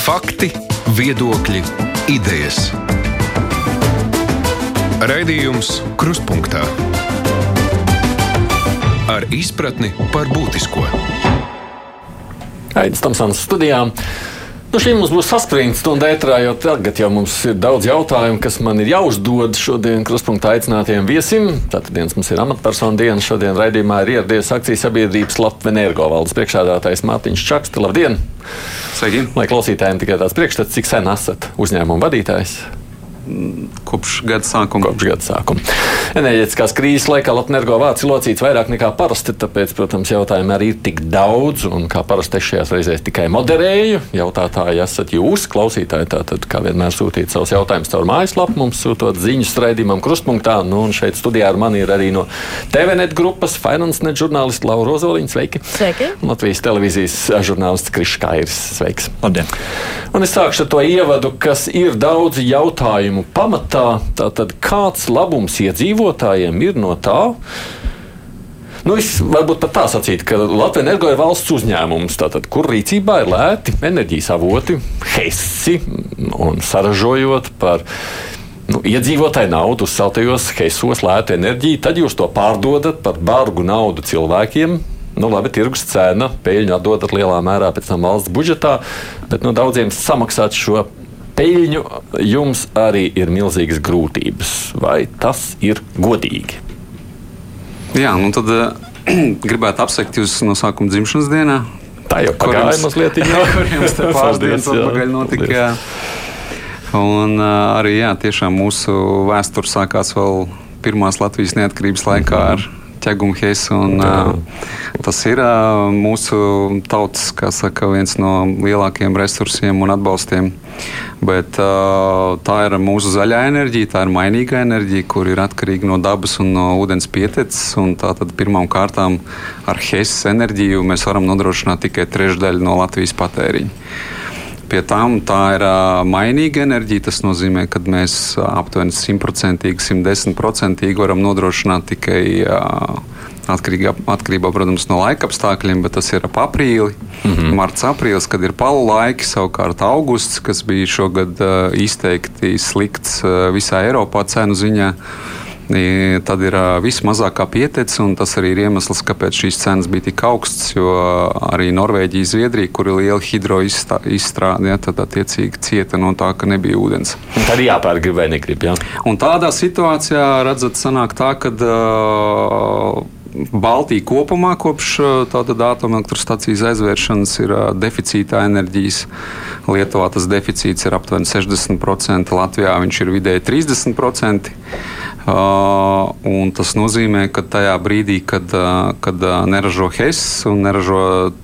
Fakti, viedokļi, idejas. Raidījums Krustpunktā ar izpratni par būtisko. Aizsmeļamies studijām. Nu, šī mums būs saspringta stunda ētrā, jo tagad jau mums ir daudz jautājumu, kas man ir jāuzdod šodien krustpunktā aicinātajiem viesim. Tātad dienas mums ir amatpersonu diena. Šodien raidījumā ir ieradies akcijas sabiedrības Latvijas energo valdes priekšādātājs Mārtiņš Čakste. Labdien! Sveiki! Lai klausītājiem tikai tāds priekšstats, cik sen esat uzņēmuma vadītājs? Kopš gada sākuma. Kopš gada sākuma. Enerģētiskās krīzes laikā Latvijas vārds ir locīts vairāk nekā parasti, tāpēc, protams, jautājumi arī ir tik daudz, un kā parasti es šajās reizēs tikai moderēju. Jautātāji esat jūs, klausītāji, tātad, kā vienmēr sūtīt savus jautājumus caur mājaslapu, mums sūtot ziņas raidījumam krustpunktā, nu, un šeit studijā ar mani ir arī no TVNet grupas FinanceNet žurnālists Laura Rozoliņa, sveiki! Sveiki! Latvijas televīzijas žurnālists Krišs Kairis, sveiks! Labdien! Un es sākšu ar to ievadu, kas ir daudzi jautājumu pamatā. Tātad, kāds labums iedzīvotājiem ir no tā? Nu, es varbūt pat tā sacītu, ka Latvijas energo ir valsts uzņēmums, tātad, kur rīcībā ir lēti enerģijas avoti, hesi un saražojot par nu, iedzīvotāju naudu uzceltajos hesos lētu enerģiju, tad jūs to pārdodat par bargu naudu cilvēkiem. Nu, labi, tirgus cena, peļņu atdodat lielā mērā pēc tam valsts budžetā, bet nu, daudziem samaksāt šo peļņu jums arī ir milzīgas grūtības. Vai tas ir godīgi? Jā, nu tad uh, gribētu apsveikt jūs no sākuma dzimšanas dienā. Tā jau pagāja mazliet jā, kuriem tas pāris dienas atpakaļ notika. Jā. Un uh, arī jā, tiešām mūsu vēsture sākās vēl pirmās Latvijas neatkarības laikā ar Un, uh, tas ir uh, mūsu tautas saka, viens no lielākajiem resursiem un atbalstiem. Bet, uh, tā ir mūsu zaļā enerģija, tā ir mainīga enerģija, kur ir atkarīga no dabas un no ūdens pieteces. Tātad pirmām kārtām ar HES enerģiju mēs varam nodrošināt tikai trešdaļu no Latvijas patēriņa. Pie tām tā ir mainīga enerģija. Tas nozīmē, ka mēs aptuveni 100%, 110% varam nodrošināt tikai uh, atkarībā, protams, no laika apstākļiem, bet tas ir ap aprīli, mm -hmm. marts, aprīlis, kad ir palu laiki, savukārt augusts, kas bija šogad izteikti slikts visā Eiropā cenu ziņā. Tad ir vismazākā pietece, un tas arī ir iemesls, kāpēc šīs cenas bija tik augstas. Jo arī Norvēģija, Zviedrija, kur ir liela hidroizstrāde, ja, tad attiecīgi cieta no tā, ka nebija ūdens. Un tad jāpērk, vai negrib. Ja? Un tādā situācijā, redzat, sanāk tā, ka. Uh, Baltija kopumā kopš atomelektrostacijas aizvēršanas ir deficītā enerģijas. Lietuvā tas deficīts ir aptuveni 60%, Latvijā viņš ir vidēji 30%. Uh, tas nozīmē, ka tajā brīdī, kad, uh, kad uh, neražo HES un neražo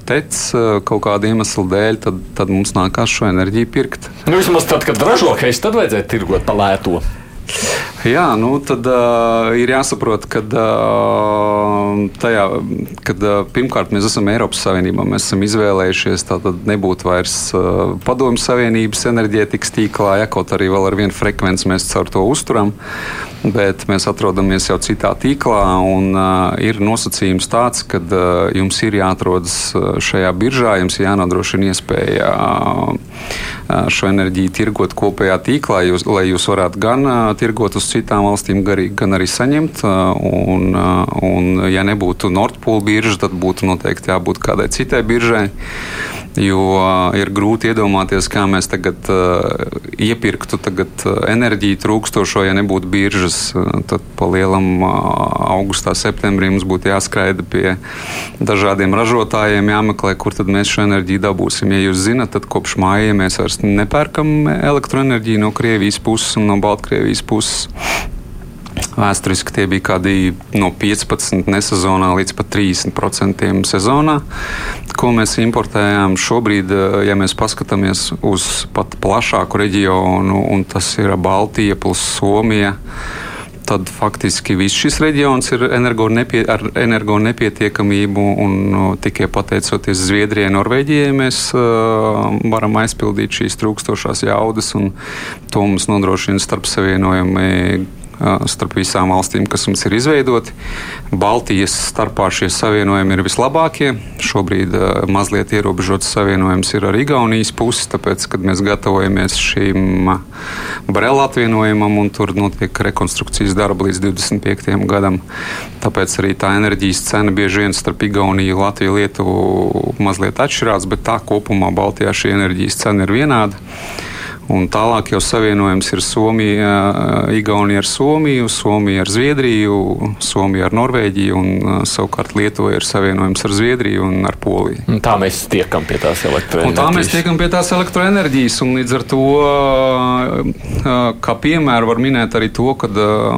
TEC uh, kaut kāda iemesla dēļ, tad, tad mums nākās šo enerģiju pirkt. Nu, vismaz tad, kad ražo HES, tad vajadzētu tirgot pa lēto. Jā, nu tad uh, ir jāsaprot, ka uh, tajā, kad uh, pirmkārt mēs esam Eiropas Savienībā, mēs esam izvēlējušies tātad nebūt vairs uh, Padomju Savienības enerģētikas tīklā, ja kaut arī vēl ar vienu frekvenci mēs caur to uzturam, bet mēs atrodamies jau citā tīklā un uh, ir nosacījums tāds, ka uh, jums ir jāatrodas šajā biržā, jums ir jānodrošina iespēja uh, šo enerģiju tirgot kopējā tīklā, jūs, lai jūs varētu gan tirgot uz citām valstīm, gan arī saņemt. Un, un ja nebūtu Nordpūļa birža, tad būtu noteikti jābūt kādai citai biržai. Jo ir grūti iedomāties, kā mēs tagad uh, iepirktu tagad enerģiju trūkstošo, ja nebūtu biržas. Tad pa lielam uh, augustā, septembrī mums būtu jāskraida pie dažādiem ražotājiem, jāmeklē, kur tad mēs šo enerģiju dabūsim. Ja jūs zinat, tad kopš māja mēs vairs nepērkam elektroenerģiju no Krievijas puses un no Baltkrievijas puses. Vēsturiski tie bija kādi no 15 nesezonā līdz pat 30% sezonā, ko mēs importējām. Šobrīd, ja mēs paskatāmies uz pat plašāku reģionu, un tas ir Baltija plus Somija tad faktiski viss šis reģions ir energo nepie, ar energo nepietiekamību. Un, no, tikai pateicoties Zviedrijai, Norvēģijai, mēs uh, varam aizpildīt šīs trūkstošās jaudas. To mums nodrošina starp savienojumi starp visām valstīm, kas mums ir izveidoti. Baltijas starpā šie savienojumi ir vislabākie. Šobrīd mazliet ierobežots savienojums ir ar Igaunijas pusi, tāpēc, kad mēs gatavojamies šīm Brela atvienojumam un tur notiek rekonstrukcijas darba līdz 25. gadam. Tāpēc arī tā enerģijas cena bieži vien starp Igauniju, Latviju, Lietuvu mazliet atšķirās, bet tā kopumā Baltijā šī enerģijas cena ir vienāda. Un tālāk jau savienojums ir Somija, Igaunija ar Somiju, Somija ar Zviedriju, Somija ar Norvēģiju un savukārt Lietuva ir savienojums ar Zviedriju un ar Poliju. Un tā mēs tiekam pie tās elektroenerģijas. Un tā mēs tiekam pie tās elektroenerģijas un līdz ar to, kā piemēru var minēt arī to, ka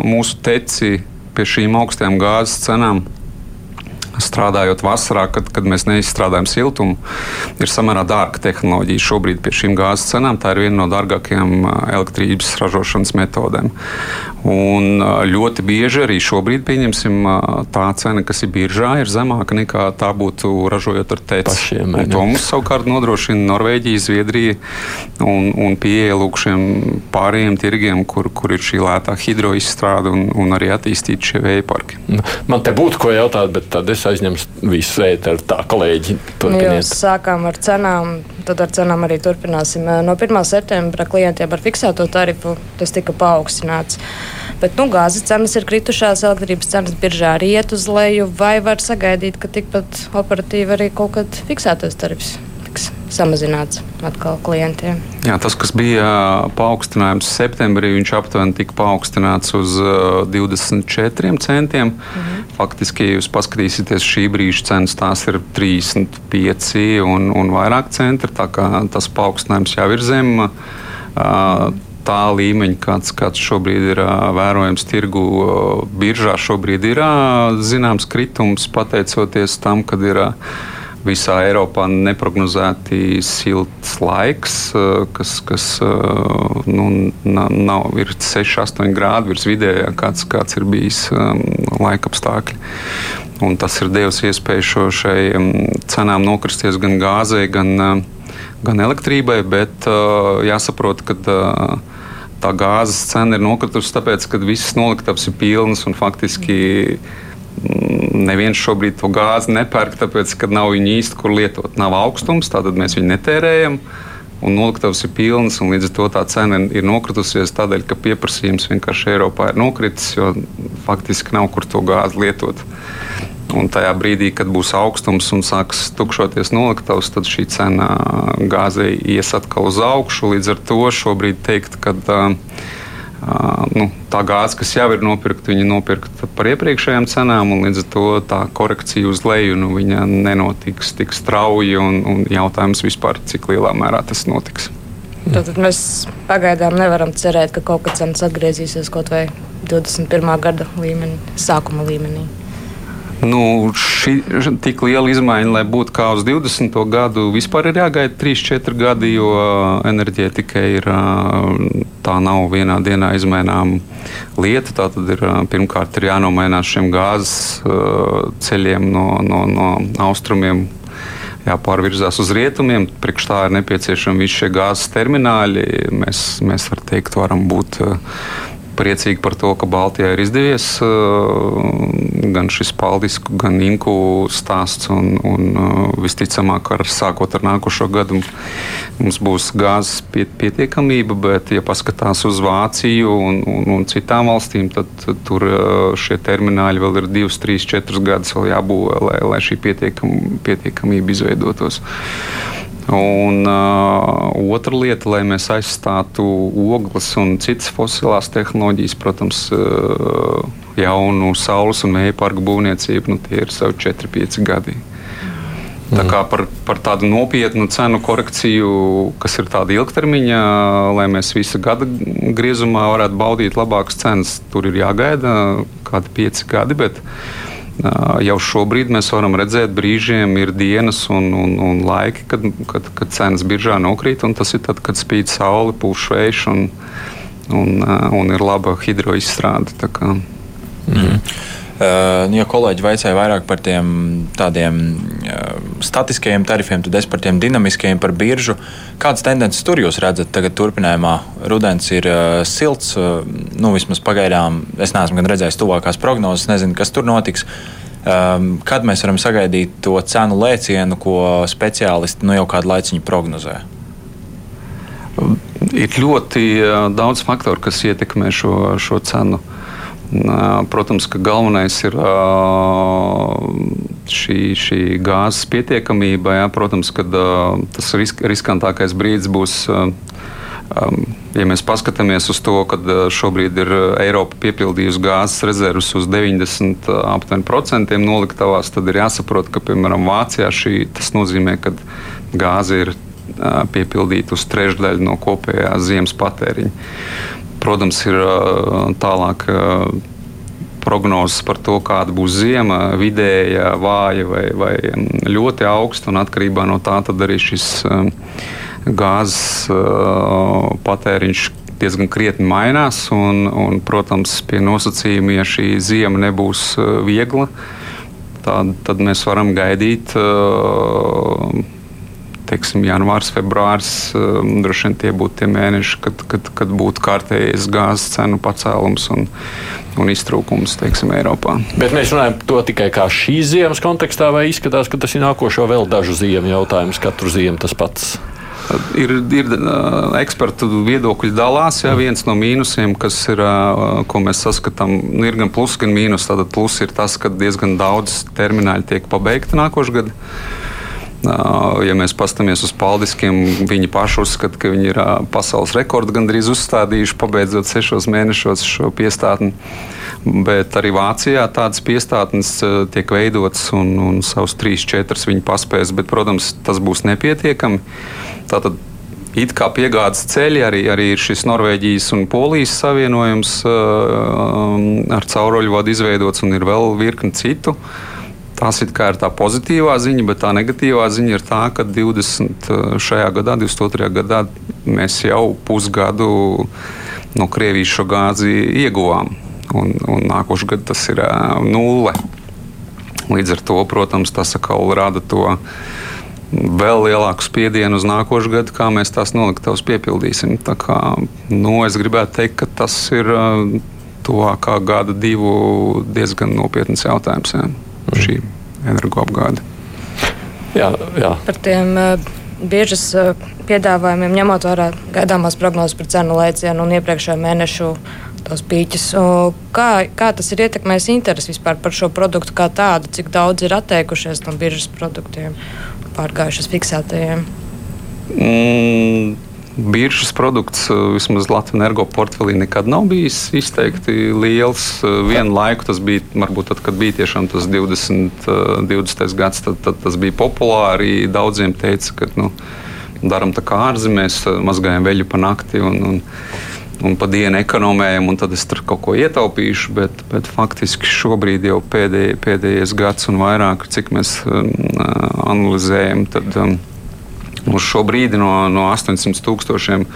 mūsu teci pie šīm augstajām gāzes cenām strādājot vasarā, kad, kad mēs neizstrādājam siltumu, ir samērā dārga tehnoloģija. Šobrīd pie šīm gāzes cenām tā ir viena no dārgākajām elektrības ražošanas metodēm. Un ļoti bieži arī šobrīd, pieņemsim, tā cena, kas ir biržā, ir zemāka nekā tā būtu ražojot ar tēci. To mums savukārt nodrošina Norvēģija, Zviedrija un, un pieeja lūk šiem pārējiem tirgiem, kur, kur ir šī lētā hidroizstrāde un, un arī attīstīti šie vēja parki. Man te būtu ko jautāt, bet tad es aizņems visu ēteru. Tā, kolēģi, turpiniet. Mēs sākām ar cenām, tad ar cenām arī turpināsim. No 1. septembra klientiem ar fiksēto tarifu tas tika paaugstināts. Bet nu, gāzes cenas ir kritušās, elektrības cenas biržā arī iet uz leju. Vai var sagaidīt, ka tikpat operatīvi arī kaut kad fiksētais tarifs? Tiks samazināts atkal klientiem. Jā, tas, kas bija paaugstinājums septembrī, viņš aptuveni tika paaugstināts uz 24 centiem. Mhm. Faktiski, ja jūs paskatīsieties šī brīža cenas, tās ir 35 un, un vairāk kā tas paaugstinājums jau ir zem tā līmeņa, kāds, kāds šobrīd ir vērojams tirgu biržā. Šobrīd ir zināms kritums pateicoties tam, kad ir visā Eiropā neparedzēti silts laiks, eh, kas, kas eh, nu, nav, ir 6, 8 grādi virs vidējā, kāds, kāds ir bijis um, laika apstākļi. Un tas ir devis iespēju šo šai um, cenām nokristies gan gāzei, gan, uh, gan elektrībai, bet uh, jāsaprot, ka tā gāzes cena ir nokritusi tāpēc, ka visas noliktavas ir pilnas un faktiski. Mm neviens šobrīd to gāzi nepērk, tāpēc, ka nav viņa īsti kur lietot. Nav augstums, tātad mēs viņu netērējam. Un noliktavas ir pilnas, un līdz ar to tā cena ir nokritusies tādēļ, ka pieprasījums vienkārši Eiropā ir nokritis, jo faktiski nav kur to gāzi lietot. Un tajā brīdī, kad būs augstums un sāks tukšoties noliktavas, tad šī cena gāzei ies atkal uz augšu. Līdz ar to šobrīd teikt, ka uh, nu, tā gāze, kas jau ir nopirkta, viņa nopirkta par iepriekšējām cenām, un līdz ar to tā korekcija uz leju nu, nenotiks tik strauji. Un, un jautājums vispār, cik lielā mērā tas notiks. Tad mēs pagaidām nevaram cerēt, ka kaut kas cenas atgriezīsies kaut vai 21. gada līmenī, sākuma līmenī. Nu, šī tik liela izmaiņa, lai būtu kā uz 20. gadu, vispār ir jāgaida 3-4 gadi, jo enerģētika ir tā nav vienā dienā izmainām lieta. Tā tad ir pirmkārt ir jānomainās šiem gāzes ceļiem no, no, no austrumiem jāpārvirzās uz rietumiem. Priekš tā ir nepieciešami visi šie gāzes termināļi. Mēs, mēs varam teikt, varam būt priecīgi par to, ka Baltijā ir izdevies uh, gan šis paldisku, gan inku stāsts. Un, un uh, visticamāk, ar, sākot ar nākošo gadu, mums būs gāzes pietiekamība, bet, ja paskatās uz Vāciju un, un, un citām valstīm, tad, tur uh, šie termināļi vēl ir 2, 3, 4 gadus jābūvē, lai, lai šī pietiekam, pietiekamība izveidotos. Un uh, otra lieta, lai mēs aizstātu ogles un citas fosilās tehnoloģijas, protams, uh, jaunu saules un mēju parku būvniecību, nu, tie ir savi 4-5 gadi. Tā kā par, par tādu nopietnu cenu korekciju, kas ir tāda ilgtermiņa, lai mēs visu gada griezumā varētu baudīt labākas cenas, tur ir jāgaida kādi pieci gadi. Bet, uh, Jau šobrīd mēs varam redzēt, brīžiem ir dienas un, un, un laiki, kad, kad, kad cenas biržā nokrīt. Tas ir tad, kad spīd saule, pūš vējš un, un, un ir laba hidroizstrāde. Mm. Uh, ja kolēģi vaicāja vairāk par tiem tādiem uh, statiskajiem tarifiem, tad es par tiem dinamiskajiem, par biržu. Kādas tendences tur jūs redzat tagad turpinājumā? Rudens ir uh, silts, uh, nu vismaz pagaidām es neesmu gan redzējis tuvākās prognozes, nezinu, kas tur notiks. Um, kad mēs varam sagaidīt to cenu lēcienu, ko speciālisti nu, jau kādu laiciņu prognozē? Ir ļoti daudz faktoru, kas ietekmē šo, šo cenu. Protams, ka galvenais ir šī, šī gāzes pietiekamība. Jā. Protams, ka tas risk, riskantākais brīdis būs. Ja mēs paskatāmies uz to, ka šobrīd ir Eiropa piepildījusi gāzes rezervus uz 90% noliktavās, tad ir jāsaprot, ka piemēram Vācijā šī, tas nozīmē, ka gāze ir piepildīta uz trešdaļu no kopējā ziemas patēriņa. Protams, ir tālāk prognozes par to, kāda būs zima, vidēja, vāja vai, vai ļoti augsta. Atkarībā no tā arī šis gāzes patēriņš diezgan krietni mainās. Un, un, protams, pie nosacījuma, ja šī zima nebūs viegla, tad, tad mēs varam gaidīt. Uh, teiksim, janvārs, februāris, um, droši vien tie būtu tie mēneši, kad, kad, kad būtu kārtējis gāzes cenu pacēlums un, un iztrūkums teiksim, Eiropā. Bet mēs runājam to tikai kā šīs ziemas kontekstā, vai izskatās, ka tas ir nākošo vēl dažu ziemu jautājums, katru ziemu tas pats? Ir, ir uh, ekspertu viedokļi dalās. Jā, viens no mīnusiem, kas ir, uh, ko mēs saskatām, nu, ir gan plus, gan mīnus. Tātad plus ir tas, ka diezgan daudz termināļu tiek pabeigti nākošais gads. Ja mēs paskatāmies uz paldiskiem, viņi paši uzskata, ka viņi ir pasaules rekordu gandrīz uzstādījuši, pabeidzot sešos mēnešos šo piestātni. Bet arī Vācijā tādas piestātnes tiek veidotas, un, un savus trīs, četras viņi paspēs. Bet, protams, tas būs nepietiekami. Tātad it kā piegādes ceļi, arī, arī ir šis Norvēģijas un Polijas savienojums ar cauruļvadu izveidots, un ir vēl virkni citu. Tās ir tā pozitīvā ziņa, bet tā negatīvā ziņa ir tā, ka 20. Eh, šajā gadā, 22. gadā, mēs jau pusgadu no Krievijas šo gāzi ieguvām. Un, un nākošais gads tas ir uh, nulle. Līdz ar to, protams, tas atkal rada to vēl lielāku spiedienu uz nākošo gadu, kā mēs tās noliktavas piepildīsim. Tā kā, nu, es gribētu teikt, ka tas ir uh, tuvākā gada divu diezgan nopietns jautājums. Jā šī energoapgāde. Jā, jā. Par tiem uh, biežas uh, piedāvājumiem, ņemot vērā gaidāmās prognozes par cenu lēcienu un iepriekšējo mēnešu tos pīķus. Kā, kā tas ir ietekmējis interesi vispār par šo produktu kā tādu, cik daudz ir atteikušies no biržas produktiem, pārgājušas fiksētajiem? Mm, Biržas produkts eh, vismaz Latvijas energo portfelī nekad nav bijis izteikti liels. Eh, vienu laiku tas bija, varbūt tad, kad bija tiešām tas 20, 20. Eh, gads, tad, tad tas bija populāri. Daudziem teica, ka nu, darām tā kā ārzemēs, mazgājam veļu pa nakti. Un, un, un pa dienu ekonomējam, un tad es tur kaut ko ietaupīšu. Bet, bet faktiski šobrīd jau pēdēj, pēdējais gads un vairāk, cik mēs um, analizējam, tad um, Uz šo brīdi no, no 800 tūkstošiem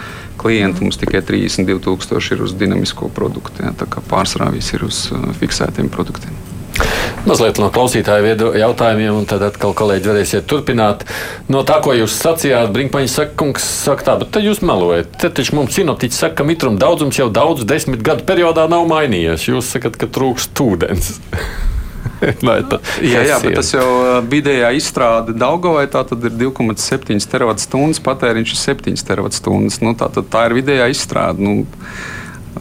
klientu mums tikai 32 tūkstoši ir uz dinamisko produktu. Ja, tā kā pārsvarā viss ir uz uh, fiksētiem produktiem. Mazliet no klausītāju jautājumiem, un tad atkal kolēģi varēsiet turpināt. No tā, ko jūs sacījāt, Brinkmaņa saka, kungs, saka tā, bet tad jūs melojat. Te taču mums sinoptiķis saka, ka mitruma daudzums jau daudzu desmit gadu periodā nav mainījies. Jūs sakat, ka trūkst ūdens. jā, jā, bet tas jau vidējā izstrāde Daugovai tā tad ir 2,7 terawatt-stundas, patēriņš ir 7 terawatt-stundas. Nu, tā, tā ir vidējā izstrāde. Nu,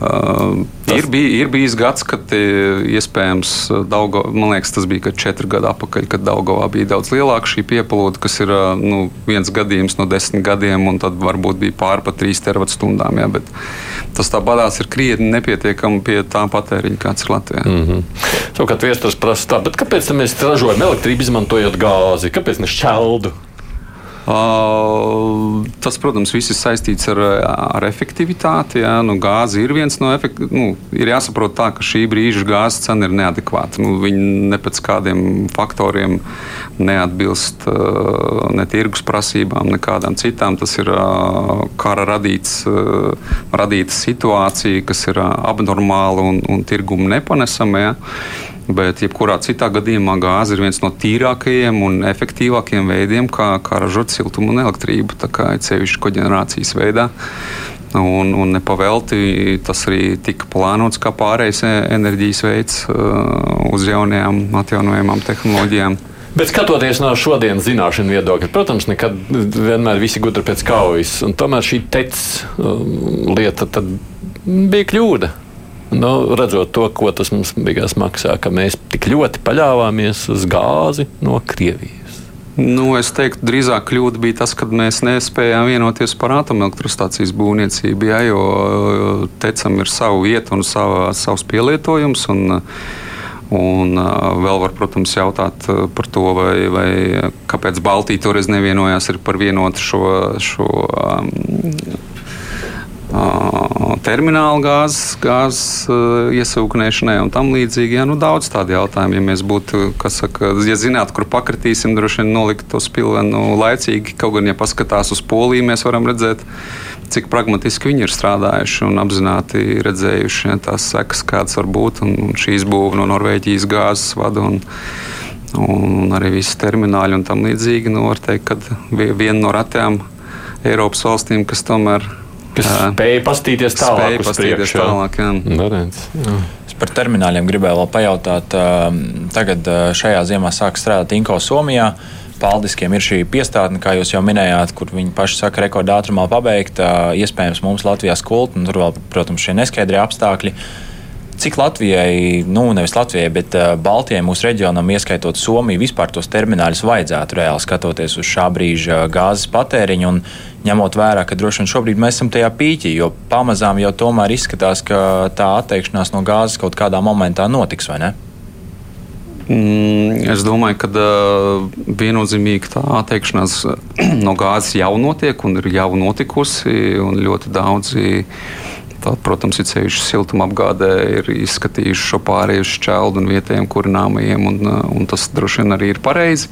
Uh, ir, bij, ir bijis gads, kad iespējams Daugo, man liekas, tas bija četri gadi atpakaļ, kad Daugovā bija daudz lielāka šī pieplūde, kas ir nu, viens gadījums no desmit gadiem, un tad varbūt bija pāri pa trīs teravatstundām. Bet tas tā badās ir krietni nepietiekami pie tā patēriņa, kāds ir Latvijā. Mm -hmm. Savukārt viestures prasa tā, kāpēc mēs ražojam elektrību izmantojot gāzi? Kāpēc ne šķeldu? Tas, protams, viss ir saistīts ar, ar efektivitāti. Jā. Nu, gāze ir viens no efektīviem. Nu, ir jāsaprot, tā, ka šī brīža gāzes cena ir neadekvāta. Nu, viņi ne pēc kādiem faktoriem neatbilst ne tirgus prasībām, ne kādām citām. Tas ir kara radīts, radīta situācija, kas ir abnormāla un, un tirgumu nepanesama. Jā. Bet, jebkurā citā gadījumā, gāze ir viens no tīrākajiem un efektīvākajiem veidiem, kā, kā ražot siltumu un elektrību. Tā kā ir sevišķi koģenerācijas veidā. Un, un nepavēlti tas arī tika plānots kā pārējais enerģijas veids uh, uz jaunajām, atjaunojamām tehnoloģijām. Bet skatoties no šodienas zināšanu viedokļa, protams, nekad vienmēr visi gudri pēc kaujas. Tomēr šī tecis um, lieta bija kļūda. Nu, redzot to, ko tas mums beigās maksā, ka mēs tik ļoti paļāvāmies uz gāzi no Krievijas. Nu, es teiktu, drīzāk kļūda bija tas, ka mēs nespējām vienoties par atomelektrostācijas būvniecību, ja, jo tecam ir sava vieta un sava, savs pielietojums. Un, Un vēl var, protams, jautāt par to, vai, vai kāpēc Baltija toreiz nevienojās par vienotu šo, šo um, terminālu gāzes, gāzes iesūknēšanai un tam līdzīgi. Jā, nu, daudz tādu jautājumu. Ja mēs būtu, kas saka, ja zinātu, kur pakritīsim, droši vien nolikt to spilvenu laicīgi. Kaut gan, ja paskatās uz Poliju, mēs varam redzēt, cik pragmatiski viņi ir strādājuši un apzināti redzējuši ja, tās sekas, kādas var būt. Un, un šī izbūve no Norvēģijas gāzes vada. Un, un arī visi termināļi un tam līdzīgi. Nu, var teikt, ka viena no retām Eiropas valstīm, kas tomēr kas spēja paskatīties tālāk. Spēja paskatīties tālāk, jā. Es par termināļiem gribēju vēl pajautāt. Tagad šajā ziemā sāk strādāt Inko Somijā. Paldiskiem ir šī piestātne, kā jūs jau minējāt, kur viņi paši saka, rekordā ātrumā pabeigt. Iespējams, mums Latvijā skulta, un tur vēl, protams, šie neskaidrie apstākļi. Cik Latvijai, nu nevis Latvijai, bet uh, Baltijai, mūsu reģionam, ieskaitot Somiju, vispār tos termināļus vajadzētu reāli skatoties uz šā brīža gāzes patēriņu un ņemot vērā, ka droši vien šobrīd mēs esam tajā pīķī, jo pamazām jau tomēr izskatās, ka tā atteikšanās no gāzes kaut kādā momentā notiks, vai ne? Mm, es domāju, ka uh, viennozīmīgi tā atteikšanās no gāzes jau notiek un ir jau notikusi. Ļoti daudzi Tā, protams, ir ceļš siltumapgādē, ir izskatījuši šo pārēju uz šķeldu un vietējiem kurināmajiem, un, un tas droši vien arī ir pareizi.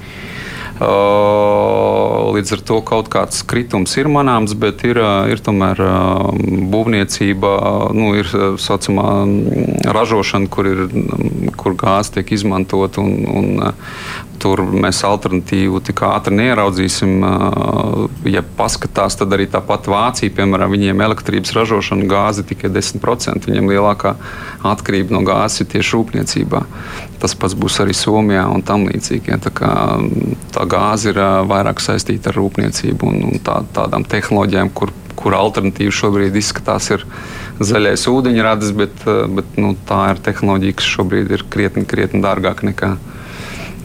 Līdz ar to kaut kāds kritums ir manāms, bet ir, ir tomēr būvniecība, nu, ir saucamā ražošana, kur, ir, kur gāze tiek izmantot. Un, un, tur mēs alternatīvu tik ātri neieraudzīsim. Ja paskatās, tad arī tāpat Vācija, piemēram, viņiem elektrības ražošana gāze tikai 10%. Viņiem lielākā atkarība no gāzes ir tieši rūpniecībā. Tas pats būs arī Somijā un tam līdzīgi. Ja, tā, kā, tā gāze ir vairāk saistīta ar rūpniecību un, un tā, tādām tehnoloģijām, kur, kur alternatīva šobrīd izskatās ir zaļais ūdeņradis, bet, bet nu, tā ir tehnoloģija, kas šobrīd ir krietni, krietni dārgāka nekā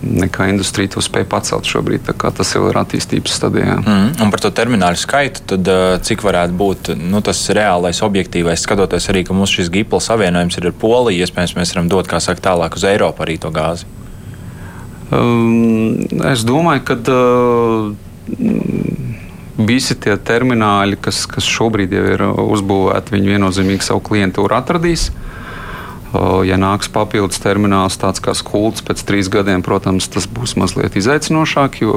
nekā industrija to spēj pacelt šobrīd. Tas jau ir attīstības stadijā. Mm. Un par to terminālu skaitu, tad, uh, cik varētu būt nu, tas reālais, objektīvais, skatoties arī, ka mums šis GIPL savienojums ir ar Poliju, iespējams, mēs varam dot saka, tālāk uz Eiropu arī to gāzi. Um, es domāju, ka uh, visi tie termināļi, kas, kas šobrīd jau ir uzbūvēti, viņi viennozīmīgi savu klientūru atradīs. Uh, Ja nāks papildus termināls, tāds kā skults, pēc trīs gadiem, protams, tas būs mazliet izaicinošāk, jo,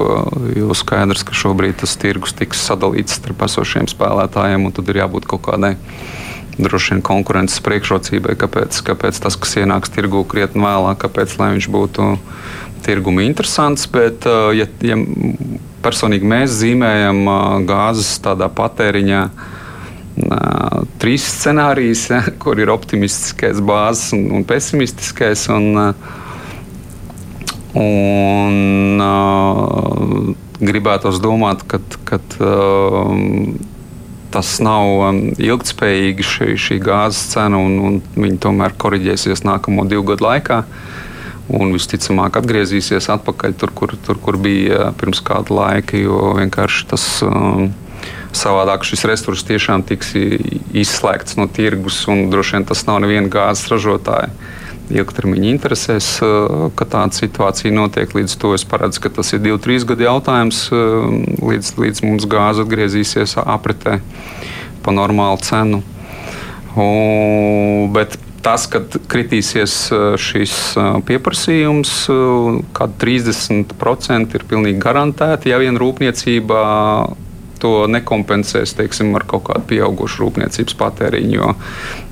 jo skaidrs, ka šobrīd tas tirgus tiks sadalīts starp esošiem spēlētājiem, un tad ir jābūt kaut kādai droši vien konkurences priekšrocībai, kāpēc, kāpēc tas, kas ienāks tirgū krietni vēlāk, kāpēc viņš būtu tirgumi interesants. Bet, ja, ja personīgi mēs zīmējam gāzes tādā patēriņā, trīs scenārijus, ja, kur ir optimistiskais bāzes un, un pesimistiskais. Un, un, uh, gribētos domāt, ka uh, tas nav ilgspējīgi šī, šī gāzes cena, un, un viņi tomēr korģēsies nākamo divu gadu laikā. Un visticamāk, atgriezīsies atpakaļ tur, kur, tur, kur bija pirms kāda laika, jo vienkārši tas. Uh, Savādāk šis resurs tiešām tiks izslēgts no tirgus, un droši vien tas nav neviena gāzes ražotāja. Ilgtermiņa interesēs, ka tāda situācija notiek. Līdz to es paredzu, ka tas ir divu, trīs gadu jautājums, līdz, līdz mums gāze atgriezīsies apritē pa normālu cenu. U, bet tas, ka kritīsies šis pieprasījums, kad 30% ir pilnīgi garantēti, ja vien rūpniecība to nekompensēs teiksim, ar kaut kādu pieaugušu rūpniecības patēriņu. Jo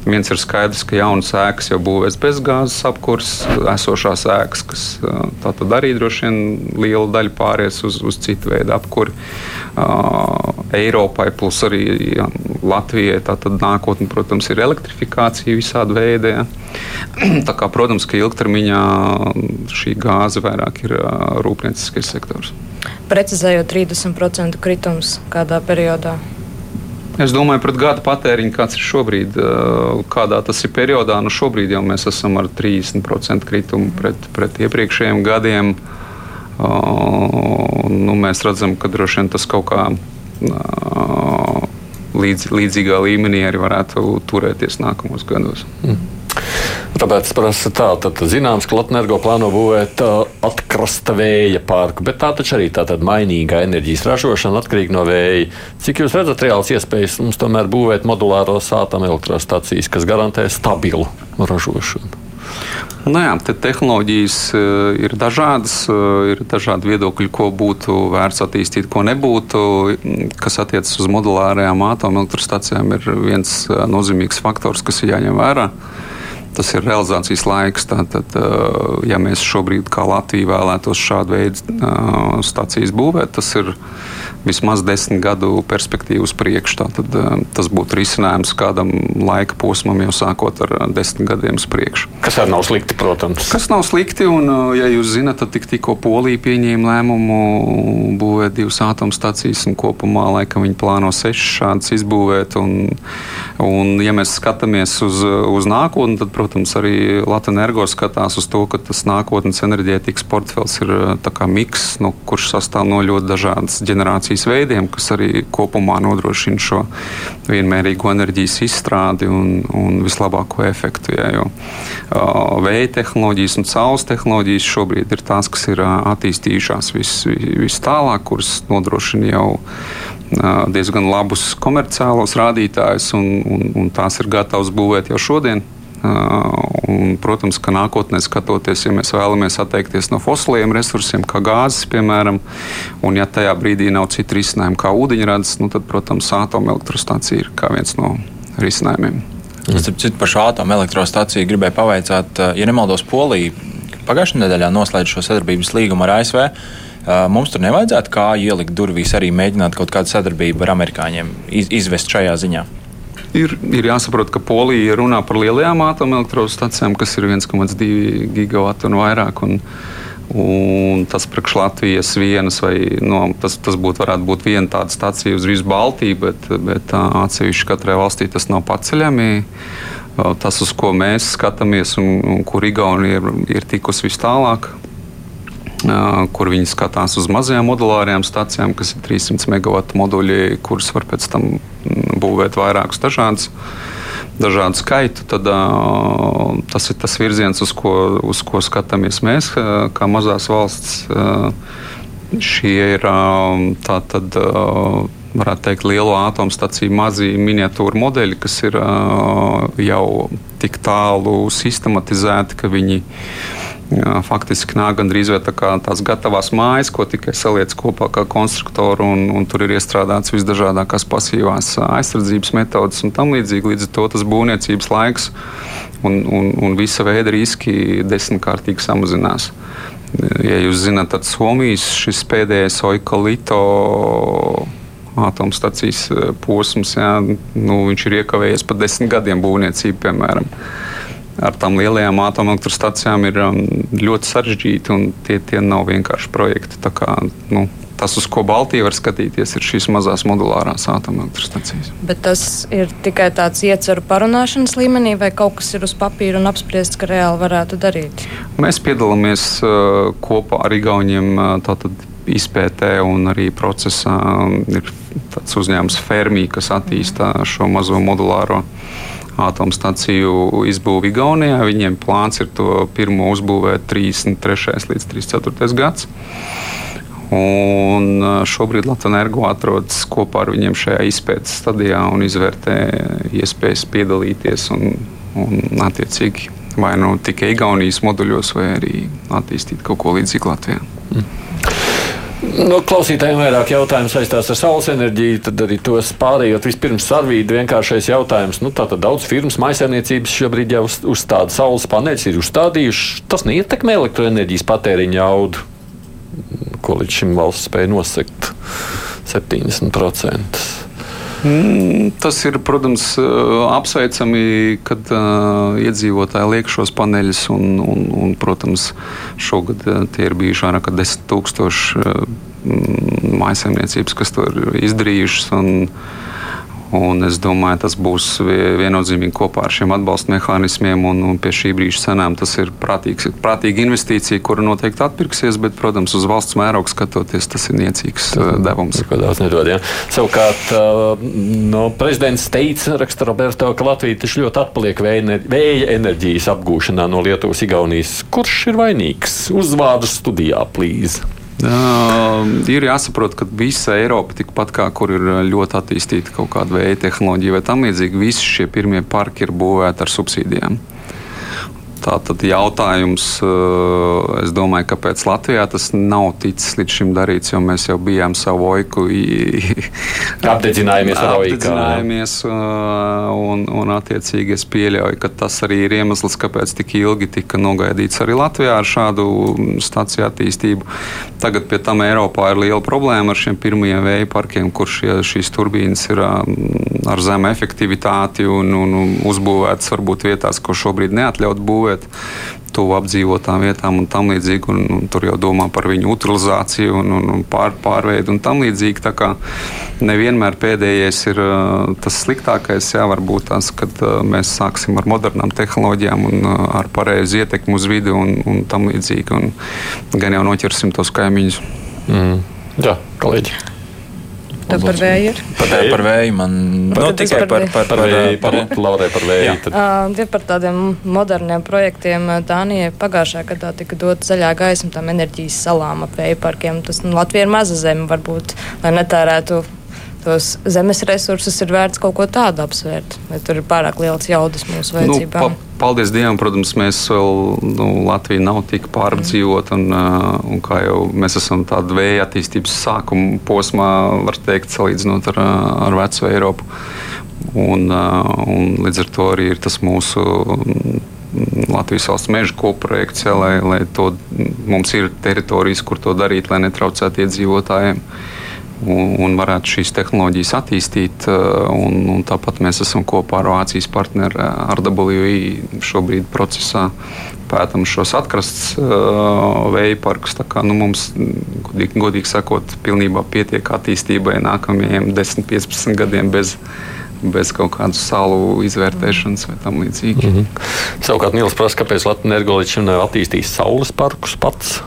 viens ir skaidrs, ka jaunas ēkas jau būvēs bez gāzes apkurses, esošās ēkas, kas tātad arī droši vien liela daļa pāries uz, uz citu veidu apkuri. Eiropai, plus arī ja, Latvijai, tātad nākotne, protams, ir elektrifikācija visāda veida. Ja. Tā kā, protams, ka ilgtermiņā šī gāze vairāk ir rūpnieciskais sektors. Precizējot 30% kritums kādā periodā. Es domāju, pret gada patēriņu, kāds ir šobrīd, kādā tas ir periodā. Nu šobrīd jau mēs esam ar 30% kritumu pret, pret iepriekšējiem gadiem. Nu, mēs redzam, ka droši vien tas kaut kā līdz, līdzīgā līmenī arī varētu turēties nākamos gados. Mm. Es prasu tā, tad zināms, ka Latvijas plāno būvēt atkrasta vēja parku, bet tā taču arī tāda mainīga enerģijas ražošana atkarīga no vēja. Cik jūs redzat reāls iespējas mums tomēr būvēt modulāros atomelektrostacijas, kas garantē stabilu ražošanu? Nu jā, te tehnoloģijas ir dažādas, ir dažādi viedokļi, ko būtu vērts attīstīt, ko nebūtu. Kas attiecas uz modulārajām atomelektrostacijām, ir viens nozīmīgs faktors, kas ir jāņem vērā tas ir realizācijas laiks. Tātad, ja mēs šobrīd, kā Latvija, vēlētos šādu veidu stācijas būvēt, tas ir vismaz desmit gadu perspektīvu uz priekšu. Tātad, tas būtu risinājums kādam laika posmam, jau sākot ar desmit gadiem uz priekšu. Kas arī nav slikti, protams. Kas nav slikti, un, ja jūs zinat, tad tik, tikko Polija pieņēma lēmumu būvēt divas atomstacijas, un kopumā laikam viņi plāno sešas šādas izbūvēt. Un, un, ja mēs skatāmies uz, uz nākotni, tad, protams, arī Latvijas energo skatās uz to, ka tas nākotnes enerģētikas portfels ir miks, nu, kurš sastāv no ļoti dažādas ģenerācijas veidiem, kas arī kopumā nodrošina šo vienmērīgo enerģijas izstrādi un, un vislabāko efektu. Ja, jo, Vēja tehnoloģijas un saules tehnoloģijas šobrīd ir tās, kas ir attīstījušās vis, vis tālāk, kuras nodrošina jau diezgan labus komerciālos rādītājus, un, un, un tās ir gatavas būvēt jau šodien. Un, protams, ka nākotnē skatoties, ja mēs vēlamies atteikties no fosiliem resursiem, kā gāzes, piemēram, un ja tajā brīdī nav citu risinājumu, kā ūdeņrads, nu, tad, protams, atomelektrostacija ir viens no risinājumiem. Starp citu, par šo atomelektrostaciju gribēju pavaicāt, ja nemaldos, Polija pagājušajā nedēļā noslēdz šo sadarbības līgumu ar ASV. Mums tur nevajadzētu kā ielikt durvīs arī mēģināt kaut kādu sadarbību ar amerikāņiem izvest šajā ziņā. Ir, ir jāsaprot, ka Polija runā par lielajām atomelektrostacijām, kas ir 1,2 gigawati un vairāk. Un, Un tas priekš Latvijas vienas, vai no, tas, tas būtu, varētu būt viena tāda stacija uz visu Baltiju, bet, bet atsevišķi katrai valstī tas nav paceļami. Tas, uz ko mēs skatāmies un, un kur Igaunija ir, ir tikusi vis tālāk, kur viņi skatās uz mazajām modulārajām stācijām, kas ir 300 megawatu moduļi, kurus var pēc tam būvēt vairākus dažādus dažādu skaitu, tad uh, tas ir tas virziens, uz ko, uz ko skatāmies mēs, uh, kā mazās valsts. Uh, šie ir tā tad. Varētu teikt, lielo atomstaciju mazi miniatūru modeļi, kas ir uh, jau tik tālu sistematizēti, ka viņi uh, Jā, faktiski nāk gandrīz tā tās gatavās mājas, ko tikai saliec kopā kā konstruktoru, un, un tur ir iestrādāts visdažādākās pasīvās aizsardzības metodas un tam līdzīgi. Līdz ar to tas būvniecības laiks un, un, un visa veida riski desmitkārtīgi samazinās. Ja jūs zināt, tad Somijas šis pēdējais oikolito atomstacijas posms, jā, nu, viņš ir iekavējies pat desmit gadiem būvniecību, piemēram ar tām lielajām atomelektrostacijām ir um, ļoti sarežģīti un tie, tie nav vienkārši projekti. Kā, nu, tas, uz ko Baltija var skatīties, ir šīs mazās modulārās atomelektrostacijas. Bet tas ir tikai tāds ieceru parunāšanas līmenī, vai kaut kas ir uz papīra un apspriests, ka reāli varētu darīt? Mēs piedalāmies uh, kopā ar Igauniem uh, izpētē un arī procesā. Um, ir tāds uzņēmums Fermi, kas attīsta šo mazo modulāro atomstaciju izbūvi Igaunijā. Viņiem plāns ir to pirmo uzbūvēt 33. līdz 34. gadsimtam. Un šobrīd Latvijas energo atrodas kopā ar viņiem šajā izpētes stadijā un izvērtē iespējas piedalīties un, un attiecīgi vai nu tikai Igaunijas moduļos, vai arī attīstīt kaut ko līdzīgu Latvijā. Mm. No klausītājiem vairāk jautājumu saistās ar saules enerģiju, tad arī tos pārējot. Vispirms sarvīdi vienkāršais jautājums. Nu, tātad daudz firmas maisaimniecības šobrīd jau uz, uzstāda saules paneļus, ir uzstādījuši. Tas neietekmē elektroenerģijas patēriņa jaudu, ko līdz šim valsts spēja nosegt 70%. Mm, tas ir, protams, apsveicami, kad uh, iedzīvotāji liek šos paneļus. Un, un, un, protams, šogad tie ir bijuši vairāk nekā 10 tūkstoši uh, maisaimniecības, kas to ir izdarījušas. Un, Un es domāju, tas būs viennozīmīgi kopā ar šiem atbalsta mehānismiem. Un, un pie šī brīža cenām tas ir prātīgs, prātīga investīcija, kura noteikti atpirksies. Bet, protams, uz valsts mēroga skatoties, tas ir niecīgs tas, uh, devums. Daudz nedod. Ja? Savukārt, uh, no prezidents teica, raksta Roberto, ka Latvija taču ļoti atpaliek vēja enerģijas apgūšanā no Lietuvas, Igaunijas. Kurš ir vainīgs? Uzvārdu studijā, plīzi. Uh, ir jāsaprot, ka visa Eiropa, tikpat kā kur ir ļoti attīstīta kaut kāda vēja tehnoloģija vai tam līdzīgi, visi šie pirmie parki ir būvēti ar subsīdijām. Tātad jautājums, eh, es domāju, kāpēc Latvijā tas nav ticis līdz šim darīts, jo mēs jau bijām savu oiku apdedzinājāmies ar oiku. Apdedzinājāmies, eh, un, un attiecīgi es pieļauju, ka tas arī ir iemesls, kāpēc tik ilgi tika nogaidīts arī Latvijā ar šādu staciju attīstību. Tagad pie tam Eiropā ir liela problēma ar šiem pirmajiem vēja parkiem, kur šie, šīs turbīnas ir mm, ar zemu efektivitāti un, un uzbūvētas varbūt vietās, ko šobrīd neatļaut būvēt dzīvot tuvu apdzīvotām vietām un tam līdzīgi. Un, un tur jau domā par viņu utilizāciju un, un, un pār, pārveidu un tam līdzīgi. Tā kā nevienmēr pēdējais ir tas sliktākais, jā, varbūt tas, kad mēs sāksim ar modernām tehnoloģijām un ar pareizu ietekmi uz vidi un, un tam līdzīgi. Un gan jau noķersim tos kaimiņus. Mm. Jā, kolēģi. Tev par vēju ir? Par, vēju. par vēju man par, no, tikai par, par, par, par vēju. Par, par, Laurai par vēju. Uh, par tādiem moderniem projektiem Dānijai pagājušā gadā tika dot zaļā gaisma tam enerģijas salām ap vēju parkiem. Tas nu, Latvija ir maza zeme, varbūt, lai netērētu tos zemes resursus ir vērts kaut ko tādu apsvērt. Vai tur ir pārāk liels jaudas mūsu nu, vajadzībām? Nu, pa, paldies Dievam, protams, mēs vēl, nu, Latvija nav tik pārdzīvota, un, uh, un kā jau mēs esam tādā vēja attīstības sākuma posmā, var teikt, salīdzinot ar, ar veco Eiropu. Un, uh, un līdz ar to arī ir tas mūsu Latvijas valsts meža kopprojekts, ja, lai, lai to, mums ir teritorijas, kur to darīt, lai netraucētu iedzīvotājiem. Uh, un, un varētu šīs tehnoloģijas attīstīt. Eh, un, un tāpat mēs esam kopā ar Vācijas partneri eh, RWI šobrīd procesā pētām šos atkrastes uh, vēja parkus. Kā, nu, mums, godīgi, godīgi sakot, pilnībā pietiek attīstībai nākamajiem 10, 15 gadiem bez, bez kaut kādas salu izvērtēšanas vai tam līdzīgi. Mm -hmm. Savukārt Nils prasa, kāpēc Latvijas energo līdz šim nav attīstījis saules parkus pats.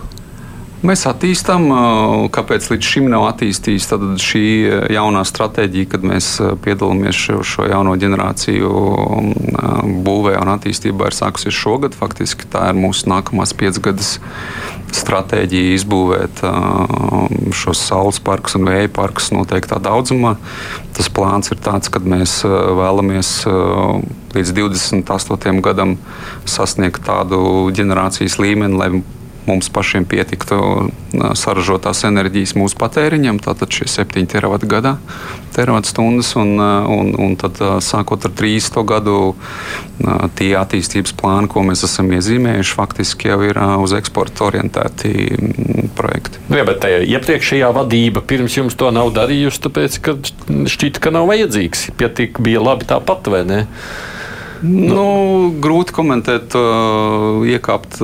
Mēs attīstām, kāpēc līdz šim nav attīstījis šī jaunā stratēģija, kad mēs piedalāmies šo, šo jauno ģenerāciju būvē un attīstībā, ir sākusies šogad. Faktiski tā ir mūsu nākamās piecgadas stratēģija izbūvēt šos saules parkus un vēja parkus noteiktā daudzumā. Tas plāns ir tāds, ka mēs vēlamies līdz 28. gadam sasniegt tādu ģenerācijas līmeni, mums pašiem pietiktu saražotās enerģijas mūsu patēriņam, tātad šie 7 teravati gadā, teravati stundas, un, un, un tad sākot ar 30. gadu tie attīstības plāni, ko mēs esam iezīmējuši, faktiski jau ir uz eksporta orientēti projekti. Nu, jā, bet iepriekšējā vadība pirms jums to nav darījusi, tāpēc, ka šķita, ka nav vajadzīgs. Pietik bija labi tāpat, vai ne? Nu, grūti komentēt, iekāpt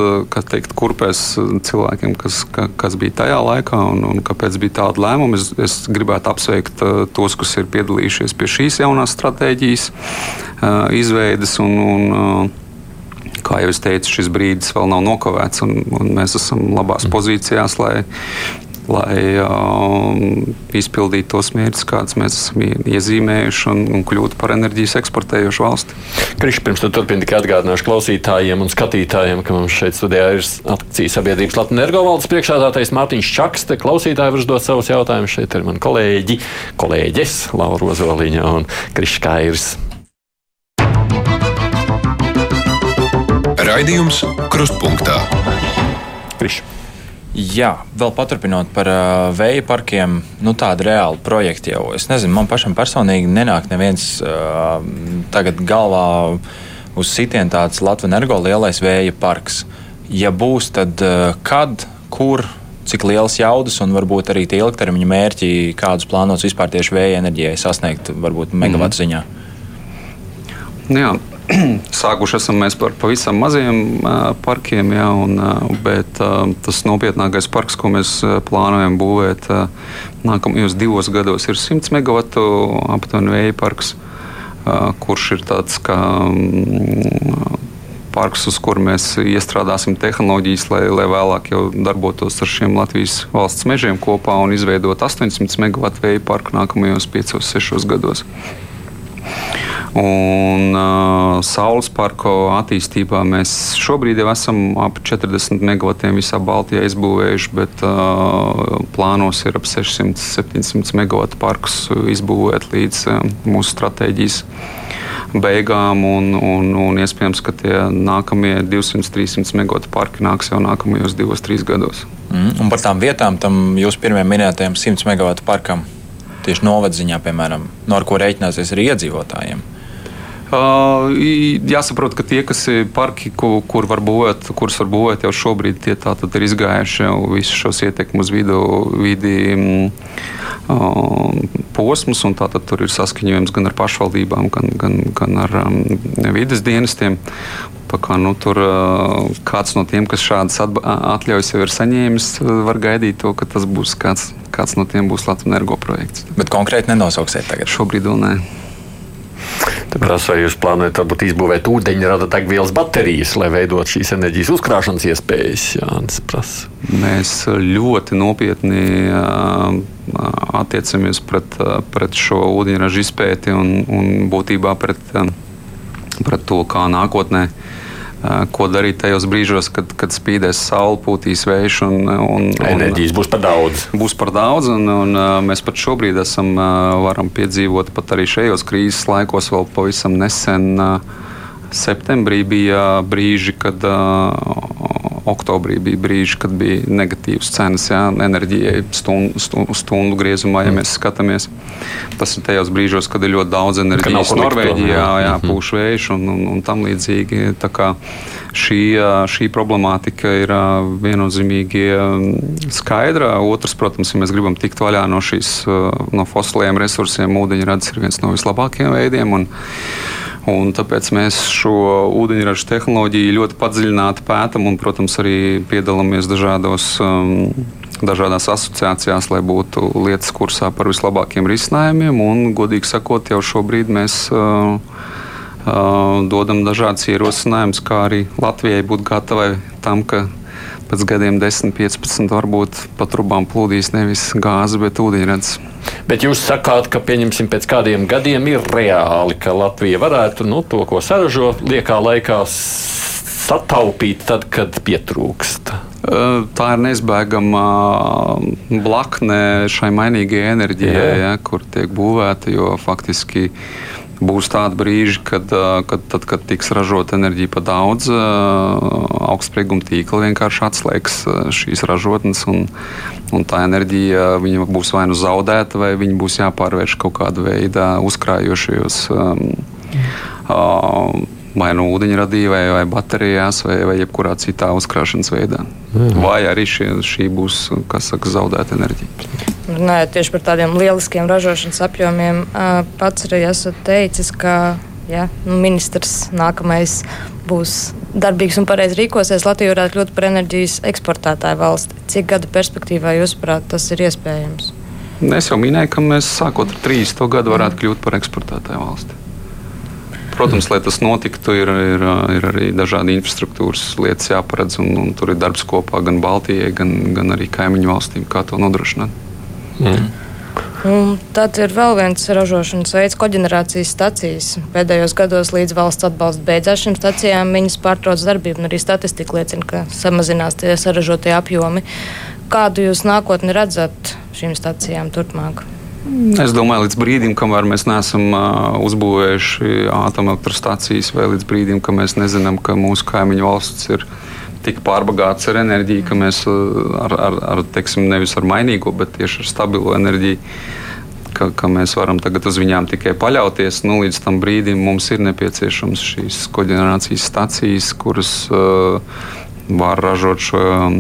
teikt, kurpēs cilvēkiem, kas, kas bija tajā laikā un, un kāpēc bija tāda lēmuma. Es, es gribētu apsveikt tos, kas ir piedalījušies pie šīs jaunās stratēģijas izveides. Un, un, kā jau es teicu, šis brīdis vēl nav nokavēts, un, un mēs esam labās mm. pozīcijās, lai, lai uh, izpildītu tos mērķus, kādus mēs esam iezīmējuši un, un kļūtu par enerģijas eksportējošu valsti. Krišs, pirms tam turpināt, tikai atgādināšu klausītājiem un skatītājiem, ka mums šeit studijā ir akcijas sabiedrības Latvijas energovaldes priekšādātais Mārtiņš Čaks. Te klausītāji var uzdot savus jautājumus. Šeit ir mani kolēģi, kolēģis Laura Ozoliņa un Krišs Kairs. Raidījums Krustpunktā. Krišs. Jā, vēl paturpinot par uh, vēja parkiem, nu, tāda reāla projekta jau. Es nezinu, man pašam personīgi nenāk neviens uh, tagad galvā uz sitienu tāds Latvijas energo lielais vēja parks. Ja būs, tad uh, kad, kur, cik liels jaudas un varbūt arī tie ilgtermiņa mērķi, kādus plānots vispār tieši vēja enerģijai sasniegt, varbūt megawatu mm. ziņā? Jā, sākuši esam mēs par pavisam maziem parkiem, jā, un, bet tas nopietnākais parks, ko mēs plānojam būvēt nākamajos divos gados, ir 100 megawatu aptuveni vēja parks, kurš ir tāds kā um, parks, uz kuru mēs iestrādāsim tehnoloģijas, lai, lai vēlāk jau darbotos ar šiem Latvijas valsts mežiem kopā un izveidot 800 megawatu vēja parku nākamajos 5-6 gados. Un uh, saules parku attīstībā mēs šobrīd jau esam ap 40 megavatiem visā Baltijā izbūvējuši, bet uh, plānos ir ap 600-700 megawatu parkus izbūvēt līdz uh, mūsu stratēģijas beigām. Un, un, un iespējams, ka tie nākamie 200-300 megawatu parki nāks jau nākamajos divos, trīs gados. Mm, un par tām vietām, tam jūsu pirmajam minētajam 100 megawatu parkam, tieši novadziņā, piemēram, no ar ko rēķināsies arī iedzīvotājiem. Uh, jāsaprot, ka tie, kas ir parki, kur, kur var būvēt, kurus var būvēt jau šobrīd, tie tātad ir izgājuši jau visus šos ietekmus vidu, vidi um, posmus, un tātad tur ir saskaņojums gan ar pašvaldībām, gan, gan, gan ar um, vides dienestiem. Kā, nu, tur uh, kāds no tiem, kas šādas atļaujas jau ir saņēmis, var gaidīt to, ka tas būs kāds, kāds no tiem būs Latvijas energo projekts. Bet konkrēti nenosauksiet tagad? Šobrīd vēl nē. Tāpēc, vai jūs plānojat varbūt izbūvēt ūdeņrada degvielas baterijas, lai veidot šīs enerģijas uzkrāšanas iespējas? Jā, Mēs ļoti nopietni attiecamies pret, pret šo ūdeņraža izpēti un, un būtībā pret, pret to, kā nākotnē ko darīt tajos brīžos, kad, kad spīdēs saule, pūtīs vējš un, un, un enerģijas būs par daudz. Būs par daudz, un, un mēs pat šobrīd esam, varam piedzīvot pat arī šajos krīzes laikos vēl pavisam nesen. Septembrī bija brīži, kad oktobrī bija brīži, kad bija negatīvas cenas jā, enerģijai stundu, stundu, stundu griezumā, ja mm. mēs skatāmies. Tas ir tajos brīžos, kad ir ļoti daudz enerģijas Norvēģijā, jā, jā, mhm. pūš vējš un, un, un tam līdzīgi. Šī, šī problemātika ir viennozīmīgi skaidra. Otrs, protams, ja mēs gribam tikt vaļā no šīs no fosiliem resursiem, ūdeņrads ir viens no vislabākajiem veidiem. Un, Un tāpēc mēs šo ūdeņraža tehnoloģiju ļoti padziļināti pētām un, protams, arī piedalāmies dažādos. Um, dažādās asociācijās, lai būtu lietas kursā par vislabākajiem risinājumiem. Un, godīgi sakot, jau šobrīd mēs uh, uh, dodam dažādas ierosinājumus, kā arī Latvijai būt gatavai tam, ka pēc gadiem 10, 15 varbūt pa trubām plūdīs nevis gāze, bet ūdeņrads. Bet jūs sakāt, ka pieņemsim pēc kādiem gadiem ir reāli, ka Latvija varētu nu, to, ko saražo, liekā laikā sataupīt tad, kad pietrūkst. Tā ir neizbēgama blakne šai mainīgajai enerģijai, ja, kur tiek būvēta, jo faktiski būs tādi brīži, kad, kad, tad, kad tiks ražota enerģija pa daudz, augstsprieguma tīkli vienkārši atslēgs šīs ražotnes. Un, Un tā enerģija būs vai nu zaudēta, vai viņa būs jāpārvērš kaut kādā veidā uzkrājošajos. Um, uh, Vai nu ūdeņradī, vai, vai baterijās, vai, vai jebkurā citā uzkrāšanas veidā. Mhm. Vai arī šie, šī būs saka, zaudēta enerģija. Runājot tieši par tādiem lieliskiem ražošanas apjomiem, pats arī esat teicis, ka ja, nu, ministrs nākamais būs darbīgs un pareizi rīkosies, Latvija varētu kļūt par enerģijas eksportētāju valsti. Cik gadu perspektīvā, jūsuprāt, tas ir iespējams? Es jau minēju, ka mēs sākot ar 30. gadu varētu kļūt par eksportētāju valsti. Protams, lai tas notiktu, ir, ir, ir arī dažādi infrastruktūras lietas jāparedz, un, un tur ir darbs kopā gan Baltijai, gan, gan arī kaimiņu valstīm, kā to nodrošināt. Mm. Un tad ir vēl viens ražošanas veids, koģenerācijas stacijas. Pēdējos gados līdz valsts atbalsta beidzās šīm stacijām, viņas pārtrauc darbību, un arī statistika liecina, ka samazinās tie saražotie apjomi. Kādu jūs nākotni redzat šīm stacijām turpmāk? Es domāju, līdz brīdim, kamēr mēs neesam uh, uzbūvējuši atomelektrostacijas, vai līdz brīdim, kad mēs nezinām, ka mūsu kaimiņu valsts ir tik pārbagāts ar enerģiju, ka mēs ar, ar, ar teiksim, nevis ar mainīgo, bet tieši ar stabilu enerģiju ka, ka mēs varam tagad uz viņām tikai paļauties. Nu, līdz tam brīdim mums ir nepieciešams šīs koģenerācijas stacijas, kuras uh, var ražot šo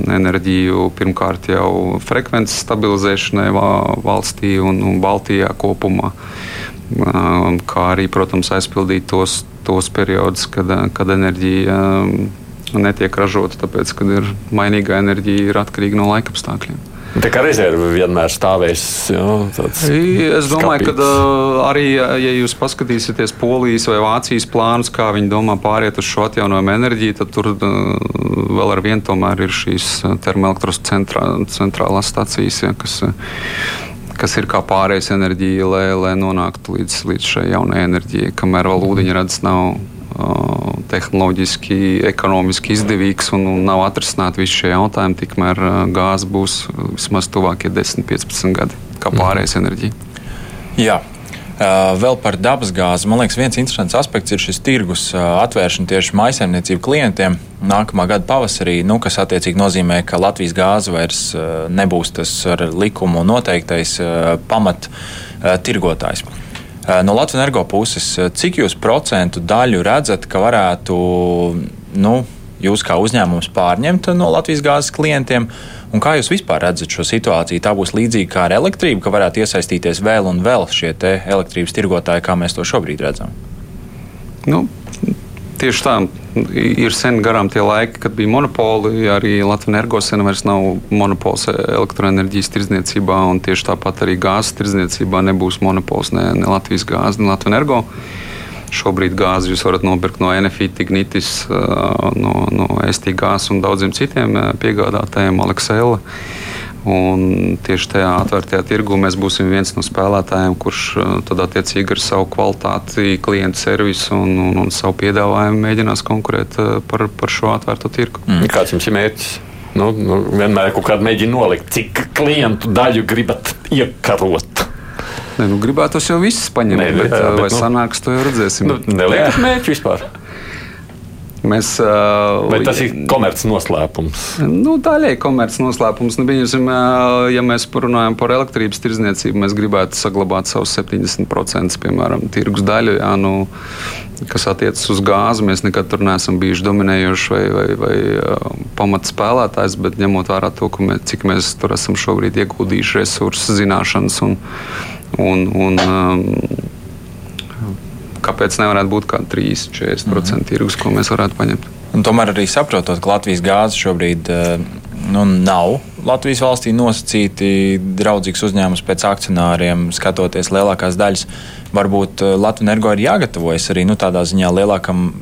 enerģiju pirmkārt jau frekvences stabilizēšanai valstī un, un Baltijā kopumā. Uh, kā arī, protams, aizpildīt tos, tos periodus, kad, kad enerģija um, netiek ražota, tāpēc, ka ir mainīga enerģija, ir atkarīga no laika apstākļiem. Tā kā rezerve vienmēr stāvēs. Jā, es domāju, ka arī, ja jūs paskatīsieties Polijas vai Vācijas plānus, kā viņi domā pāriet uz šo atjaunojumu enerģiju, tad tur vēl ar vienu tomēr ir šīs termoelektros centrā, centrālās stacijas, ja, kas, kas ir kā pārējais enerģija, lai, lai nonāktu līdz, līdz šai jaunajai enerģijai, kamēr vēl ūdeņrads nav tehnoloģiski, ekonomiski izdevīgs un, un nav atrisināti visi šie jautājumi, tikmēr gāze būs vismaz tuvākie 10, 15 gadi kā mhm. pārējais enerģija. Jā, Vēl par dabasgāzi. Man liekas, viens interesants aspekts ir šis tirgus atvēršana tieši maisaimniecību klientiem nākamā gada pavasarī, nu, kas attiecīgi nozīmē, ka Latvijas gāze vairs nebūs tas ar likumu noteiktais pamat tirgotājs. Eh, no Latvijas energo puses, eh, cik jūs procentu daļu redzat, ka varētu nu, jūs kā uzņēmums pārņemt no Latvijas gāzes klientiem? Un kā jūs vispār redzat šo situāciju? Tā būs līdzīga kā ar elektrību, ka varētu iesaistīties vēl un vēl šie elektrības tirgotāji, kā mēs to šobrīd redzam? Nu, Tieši tā, ir sen garām tie laiki, kad bija monopoli. Arī Latvijas energosena vairs nav monopols elektroenerģijas tirdzniecībā, un tieši tāpat arī gāzes tirdzniecībā nebūs monopols ne, ne Latvijas gāzes, ne Latvijas energo. Šobrīd gāzi jūs varat nopirkt no Enefit, Ignitis, no, no ST gāzes un daudziem citiem piegādātājiem, Aleksēla. Un tieši tajā atvērtajā tirgu mēs būsim viens no spēlētājiem, kurš uh, tad attiecīgi ar savu kvalitāti, klientu servisu un, un, un savu piedāvājumu mēģinās konkurēt uh, par, par šo atvērto tirgu. Mm. Kāds jums ir mērķis? Nu, nu, vienmēr kaut kādā mēģina nolikt, cik klientu daļu gribat iekarot. Ne, nu, gribētu jau visus paņemt, ne, bet, jā, bet vai nu, sanāks, to jau redzēsim. Nu, Neliekat mērķi vispār. Mēs, Vai tas ir komerces noslēpums? Nu, Daļai komerces noslēpums. Nu, biņusim, ja mēs runājam par elektrības tirdzniecību, mēs gribētu saglabāt savus 70% piemēram, tirgus daļu. Jā, nu, kas attiecas uz gāzi, mēs nekad tur neesam bijuši dominējoši vai, vai, vai pamatspēlētājs, bet ņemot vērā to, mēs, cik mēs tur esam šobrīd ieguldījuši resursus, zināšanas un, un, un um, kāpēc nevarētu būt kaut kāda 3-40% mm -hmm. tirgus, ko mēs varētu paņemt. Un tomēr arī saprotot, ka Latvijas gāze šobrīd eh, nu, nav Latvijas valstī nosacīti draudzīgs uzņēmums pēc akcionāriem, skatoties lielākās daļas. Varbūt eh, Latvijas energo ir jāgatavojas arī nu, tādā ziņā lielākam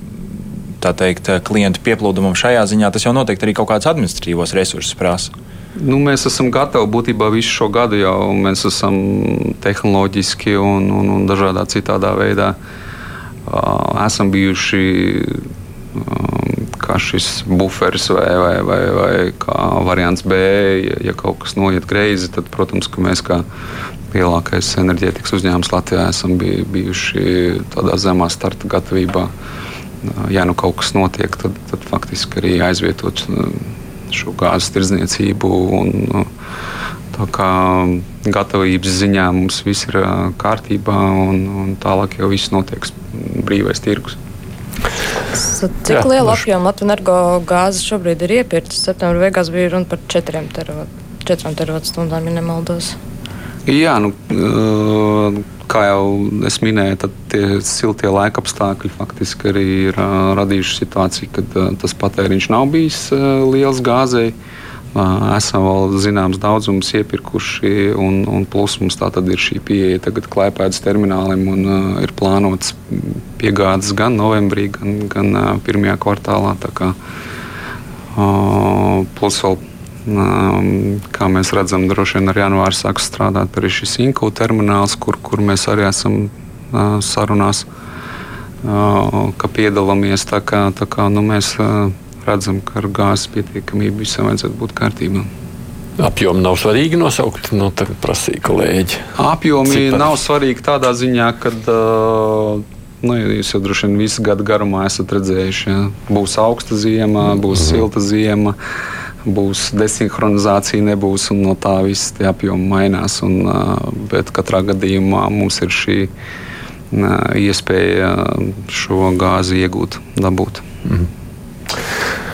tā teikt, klientu pieplūdumam šajā ziņā. Tas jau noteikti arī kaut kādus administratīvos resursus prasa. Nu, mēs esam gatavi būtībā visu šo gadu jau. Mēs esam tehnoloģiski un, un, un dažādā citādā veidā uh, esam bijuši kā šis buferis vai, vai, vai, vai kā variants B. Ja, ja kaut kas noiet greizi, tad, protams, mēs kā lielākais enerģētikas uzņēmums Latvijā esam bijuši tādā zemā starta gatavībā. Ja nu kaut kas notiek, tad, tad faktiski arī aizvietot šo gāzes tirdzniecību. Un, Tā kā gatavības ziņā mums viss ir kārtībā, un, un tālāk jau viss notiek brīvais tirgus. Cik Jā, lielu nu apjomu Latvijas energo gāzes šobrid ir iepirkta? Septembrī beigās bija runa par 4 teravatstundām, ja nemaldos. Jā, nu, kā jau es minēju, tad tie siltie laika apstākļi faktiski arī ir radījuši situāciju, kad tas patēriņš nav bijis liels gāzei esam vēl zināms daudzums iepirkuši, un, un plus mums tā tad ir šī pieeja tagad klēpēdas terminālim, un uh, ir plānots piegādes gan novembrī, gan, gan uh, pirmajā kvartālā. Kā, uh, plus vēl, um, kā mēs redzam, droši vien ar janvāru sāks strādāt arī šis Inku termināls, kur, kur mēs arī esam uh, sarunās, uh, ka piedalāmies. Tā kā, tā kā nu, mēs, uh, redzam, ka ar gāzes pietiekamību visam vajadzētu būt kārtībā. Apjomi nav svarīgi nosaukt, nu, tad prasīja kolēģi. Apjomi Cipari. nav svarīgi tādā ziņā, ka uh, Nu, jūs jau droši vien visu gadu garumā esat redzējuši, ja būs augsta ziema, būs mm silta ziema būs desinhronizācija, nebūs, un no tā viss tie apjomi mainās. Un, bet katrā gadījumā mums ir šī iespēja šo gāzi iegūt, dabūt. Mm.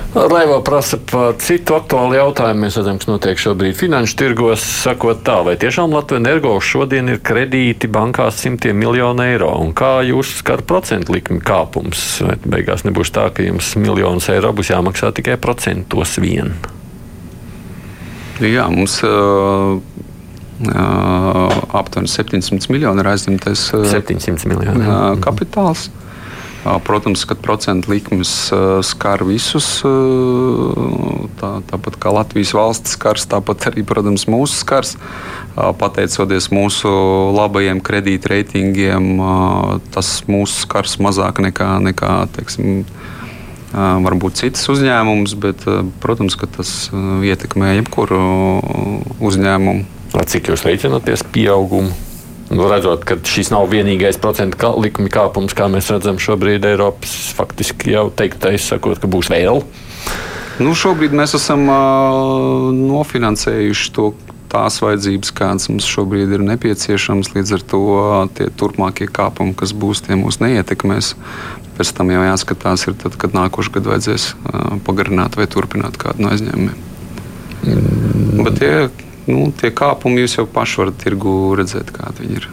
Raivo prasa par citu aktuālu jautājumu. Mēs redzam, kas notiek šobrīd finanšu tirgos. Sakot tā, vai tiešām Latvijas energo šodien ir kredīti bankās simtiem miljonu eiro? Un kā jūs skar procentu likmi kāpums? Vai beigās nebūs tā, ka jums miljonus eiro būs jāmaksā tikai procentos vien? Jā, mums uh, uh, aptuveni 700 miljoni ir aizņemtais uh, 700 miljoni, uh, kapitāls. Uh, protams, ka procentu likmes skar visus. Tā, tāpat kā Latvijas valsts skars, tāpat arī, protams, mūsu skars. Pateicoties mūsu labajiem kredītreitingiem, tas mūsu skars mazāk nekā, nekā teiksim, varbūt citas uzņēmumus, bet, protams, tas ietekmē jebkuru uzņēmumu. Cik jūs rēķināties pieaugumu? Nu, redzot, ka šis nav vienīgais procentu likuma kāpums, kā mēs redzam šobrīd Eiropas, faktiski jau teiktais, sakot, ka būs vēl. Nu, šobrīd mēs esam uh, nofinansējuši to tās vajadzības, kādas mums šobrīd ir nepieciešamas. Līdz ar to tie turpmākie kāpumi, kas būs, tie mūs neietekmēs. Pēc tam jau jāskatās, ir tad, kad nākošais gads vajadzēs pagarināt vai turpināt kādu no aizņēmumiem. Mm. Bet tie, nu, tie kāpumi jūs jau paši varat tirgu redzēt, kādi viņi ir.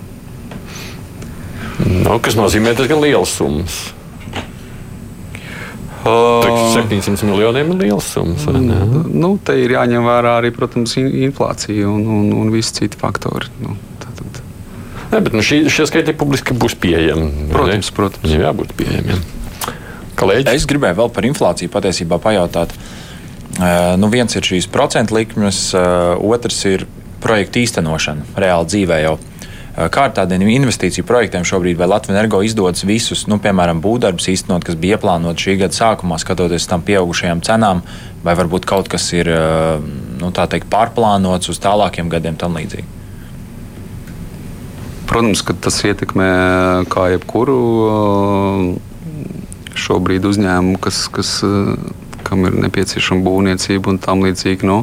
Nu, kas nozīmē diezgan liels summas. Uh, 700 miljoniem ir liels summas. Nu, nu, te ir jāņem vērā arī, protams, inflācija un, un, un visi citi faktori. Nu, Ne, bet nu, šie, šie skaitļi publiski būs pieejami. Protams, ne? protams. Viņiem jābūt pieejamiem. Kolēģi? Es gribēju vēl par inflāciju patiesībā pajautāt. Uh, nu, viens ir šīs procentu likmes, otrs ir projekta īstenošana reāli dzīvē jau. Kā ar tādiem investīciju projektiem šobrīd, Latvijas energo izdodas visus, nu, piemēram, būvdarbus īstenot, kas bija ieplānoti šī gada sākumā, skatoties tām pieaugušajām cenām, vai varbūt kaut kas ir nu, teikt, pārplānots uz tālākiem gadiem tam līdzīgi? Protams, ka tas ietekmē kā jebkuru šobrīd uzņēmumu, kas, kas, kam ir nepieciešama būvniecība un tam līdzīgi. Nu,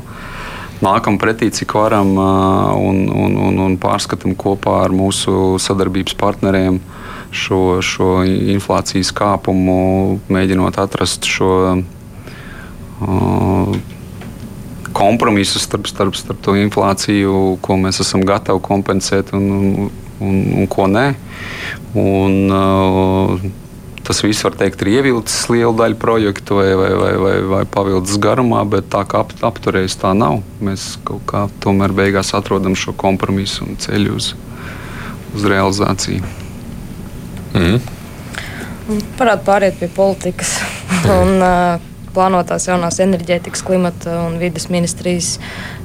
nākam pretī, cik varam, un, un, un, un pārskatām kopā ar mūsu sadarbības partneriem šo, šo inflācijas kāpumu, mēģinot atrast šo uh, kompromisu starp, starp, starp to inflāciju, ko mēs esam gatavi kompensēt. Un, un, un, un ko nē. Un, uh, Tas viss var teikt, ir ievilcis lielu daļu projektu vai, vai, vai, vai, vai pavilcis garumā, bet tā kā ap, apturējis tā nav. Mēs kaut kā tomēr beigās atrodam šo kompromisu un ceļu uz, uz realizāciju. Mm. Parādi pāriet pie politikas un uh, plānotās jaunās enerģētikas, klimata un vidas ministrijas.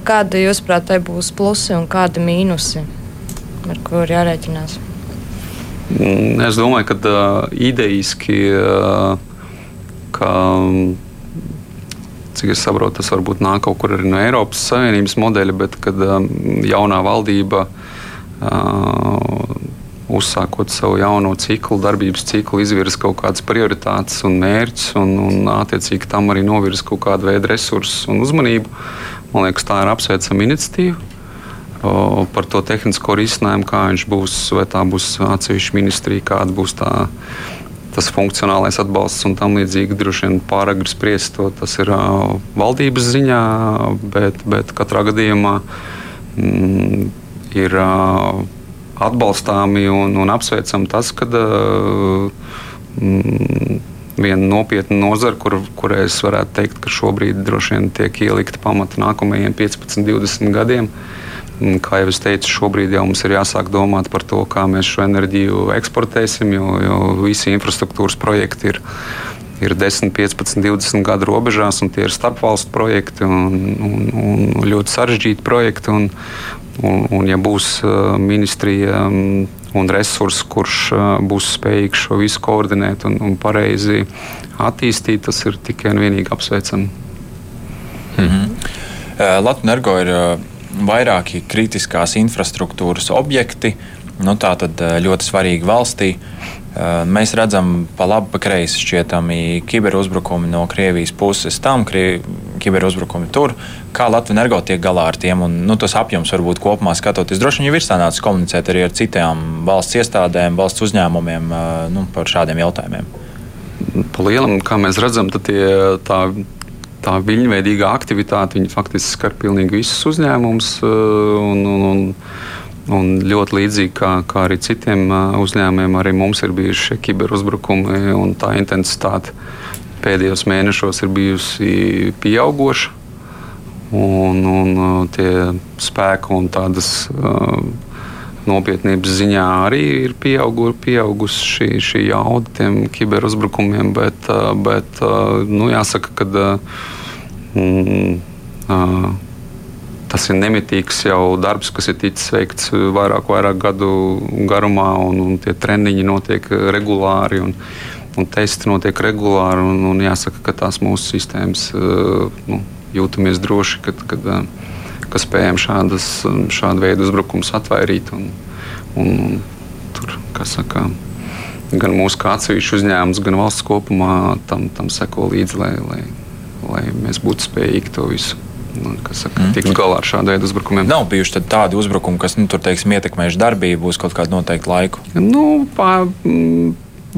Kāda, jūsuprāt, tai būs plusi un kādi mīnusi? ar ir jārēķinās? Mm, es domāju, ka uh, idejiski, uh, ka, cik es saprotu, tas varbūt nāk kaut kur arī no Eiropas Savienības modeļa, bet kad um, jaunā valdība uh, uzsākot savu jauno ciklu, darbības ciklu, izvirza kaut kādas prioritātes un mērķus, un, un attiecīgi tam arī novirza kaut kādu veidu resursus un uzmanību. Man liekas, tā ir apsveicama iniciatīva par to tehnisko risinājumu, kā viņš būs, vai tā būs atsevišķa ministrija, kāda būs tā, tas funkcionālais atbalsts un tam līdzīgi. Droši vien pāragri spriest to, tas ir valdības ziņā, bet, bet katrā gadījumā mm, ir atbalstāmi un, un apsveicami tas, ka mm, viena nopietna nozara, kur, kurai es varētu teikt, ka šobrīd droši vien tiek ielikta pamata nākamajiem 15, 20 gadiem. Uh, Kā jau es teicu, šobrīd jau mums ir jāsāk domāt par to, kā mēs šo enerģiju eksportēsim, jo, jo visi infrastruktūras projekti ir, ir 10, 15, 20 gadu robežās, un tie ir starpvalstu projekti un, un, un ļoti sarežģīti projekti. Un, un, un ja būs uh, ministrija um, un resurss, kurš uh, būs spējīgs šo visu koordinēt un, un pareizi attīstīt, tas ir tikai un vienīgi apsveicami. Mm -hmm. Latvijas energo ir vairāki kritiskās infrastruktūras objekti. Nu, tā tad eh, ļoti svarīgi valstī. Mēs redzam pa labi, pa kreisi šķietami kiberuzbrukumi no Krievijas puses tam, kiberuzbrukumi tur. Kā Latvijas energo tiek galā ar tiem? Un, nu, tas apjoms varbūt kopumā skatoties. Droši vien jau ir sanācis komunicēt arī ar citām valsts iestādēm, valsts uzņēmumiem nu, par šādiem jautājumiem. Pa lielam, kā mēs redzam, tie, tā, tā viļņveidīgā aktivitāte faktiski skar pilnīgi visus uzņēmumus. Un, un, un, Un ļoti līdzīgi kā, kā arī citiem uzņēmumiem, arī mums ir bijuši kiberuzbrukumi, un tā intensitāte pēdējos mēnešos ir bijusi pieauguša. Un, un tie spēki un tādas uh, nopietnības ziņā arī ir pieaugu, pieaugusi šī, šī jauda tiem kiberuzbrukumiem, bet, uh, bet uh, nu, jāsaka, ka. Uh, uh, tas ir nemitīgs jau darbs, kas ir ticis veikts vairāk, vairāk gadu garumā, un, un tie treniņi notiek regulāri. Un, un testi notiek regulāri. Un, un jāsaka, ka tās mūsu sistēmas nu, jūtamies droši, kad, kad, kad spējam šādas, šādu veidu uzbrukumus atvairīt. Un, un, un tur, saka, gan mūsu kā atsevišķu uzņēmums, gan valsts kopumā tam, tam seko līdzi, lai, lai, lai mēs būtu spējīgi to visu nu, saka, mm. tikt galā ar šādu veidu uzbrukumiem. Nav bijuši tādi uzbrukumi, kas nu, tur, teiksim, ietekmējuši darbību uz kaut kādu noteiktu laiku. Nu, pā,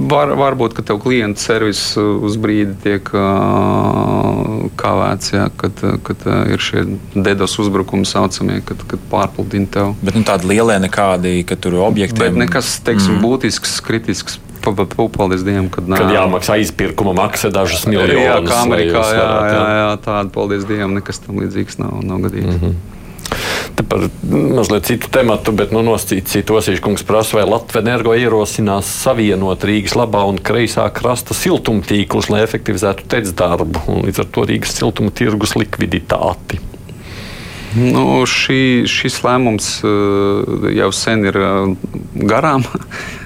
Var, varbūt, ka tev klienta servis uz brīdi tiek uh, kavēts, ja, kad, kad uh, ir šie dedos uzbrukumi saucamie, kad, kad pārpludina tev. Bet nu, tādi lielie nekādi, ka tur objektiem. Bet nekas, teiksim, mm. būtisks, kritisks Paldies Dievam, kad, kad jāmaksā izpirkuma maksa dažas miljonus. Jā, kā Amerikā, jā, jā, jā, tāda, paldies Dievam, nekas tam līdzīgs nav, nav gadījies. Mm -hmm. Te par mazliet citu tematu, bet nu, nosacīts Osīša kungs prasa, vai Latvija energo ierosinās savienot Rīgas labā un kreisā krasta siltumtīklus, lai efektivizētu teicu darbu un līdz ar to Rīgas siltuma tirgus likviditāti. Nu, šī, šis lēmums uh, jau sen ir uh, garām.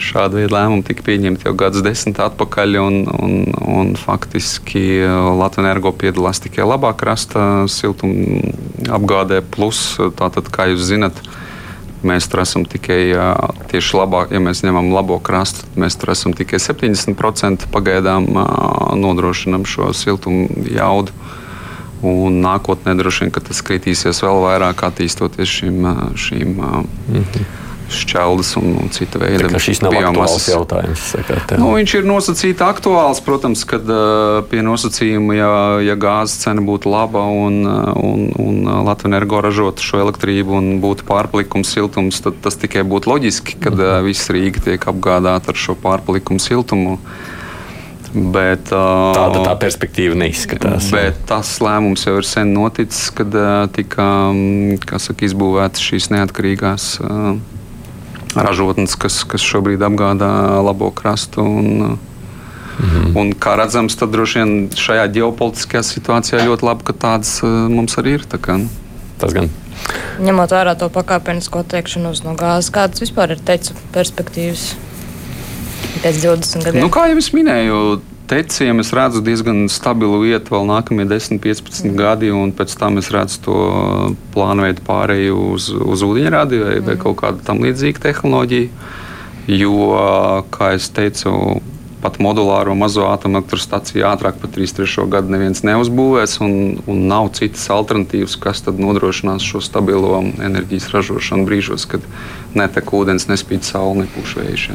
Šāda veida lēmumi tika pieņemti jau gadus desmit atpakaļ, un, un, un faktiski Latvijas energo piedalās tikai labā krasta siltuma apgādē. Plus, tātad, kā jūs zinat, mēs tur esam tikai tieši labāk, ja mēs ņemam labo krastu, mēs tur esam tikai 70% pagaidām nodrošinam šo siltumu jaudu. Un nākotnē droši vien tas kritīsies vēl vairāk, attīstoties šīm, šīm -hmm šķeldas un, un cita veida šis nav aktuāls jautājums. Sakāt, nu, viņš ir nosacīti aktuāls, protams, kad uh, pie nosacījuma, ja, ja gāzes cena būtu laba un, un, un Latvijas energo ražotu šo elektrību un būtu pārpalikums siltums, tad tas tikai būtu loģiski, kad uh, viss Rīga tiek apgādāta ar šo pārpalikumu siltumu. Bet, uh, Tāda tā perspektīva neizskatās. Bet tas lēmums jau ir sen noticis, kad uh, tika saka, izbūvētas šīs neatkarīgās uh, ražotnes, kas, kas šobrīd apgādā labo krastu. Un, Mhm. Un, kā redzams, tad droši vien šajā ģeopolitiskajā situācijā ļoti labi, ka tādas uh, mums arī ir. Kā, nu. Tas gan. Ņemot vērā to pakāpenisko attiekšanos no gāzes, kādas vispār ir teicu perspektīvas pēc 20 gadiem? Nu, kā jau es minēju, teciem es redzu diezgan stabilu vietu vēl nākamie 10, 15 mm. gadi, un pēc tam es redzu to plānveidu pārēju uz, uz ūdeņradi vai, mm. vai kaut kādu tam līdzīgu tehnoloģiju. Jo, kā jau teicu, pat modulāro mazo atomelektrostaciju ātrāk par 3-3 gadu neviens neuzbūvēs, un, un nav citas alternatīvas, kas tad nodrošinās šo stabilo enerģijas ražošanu brīžos, kad netek ūdens, nespīd saule, nepūš vējš.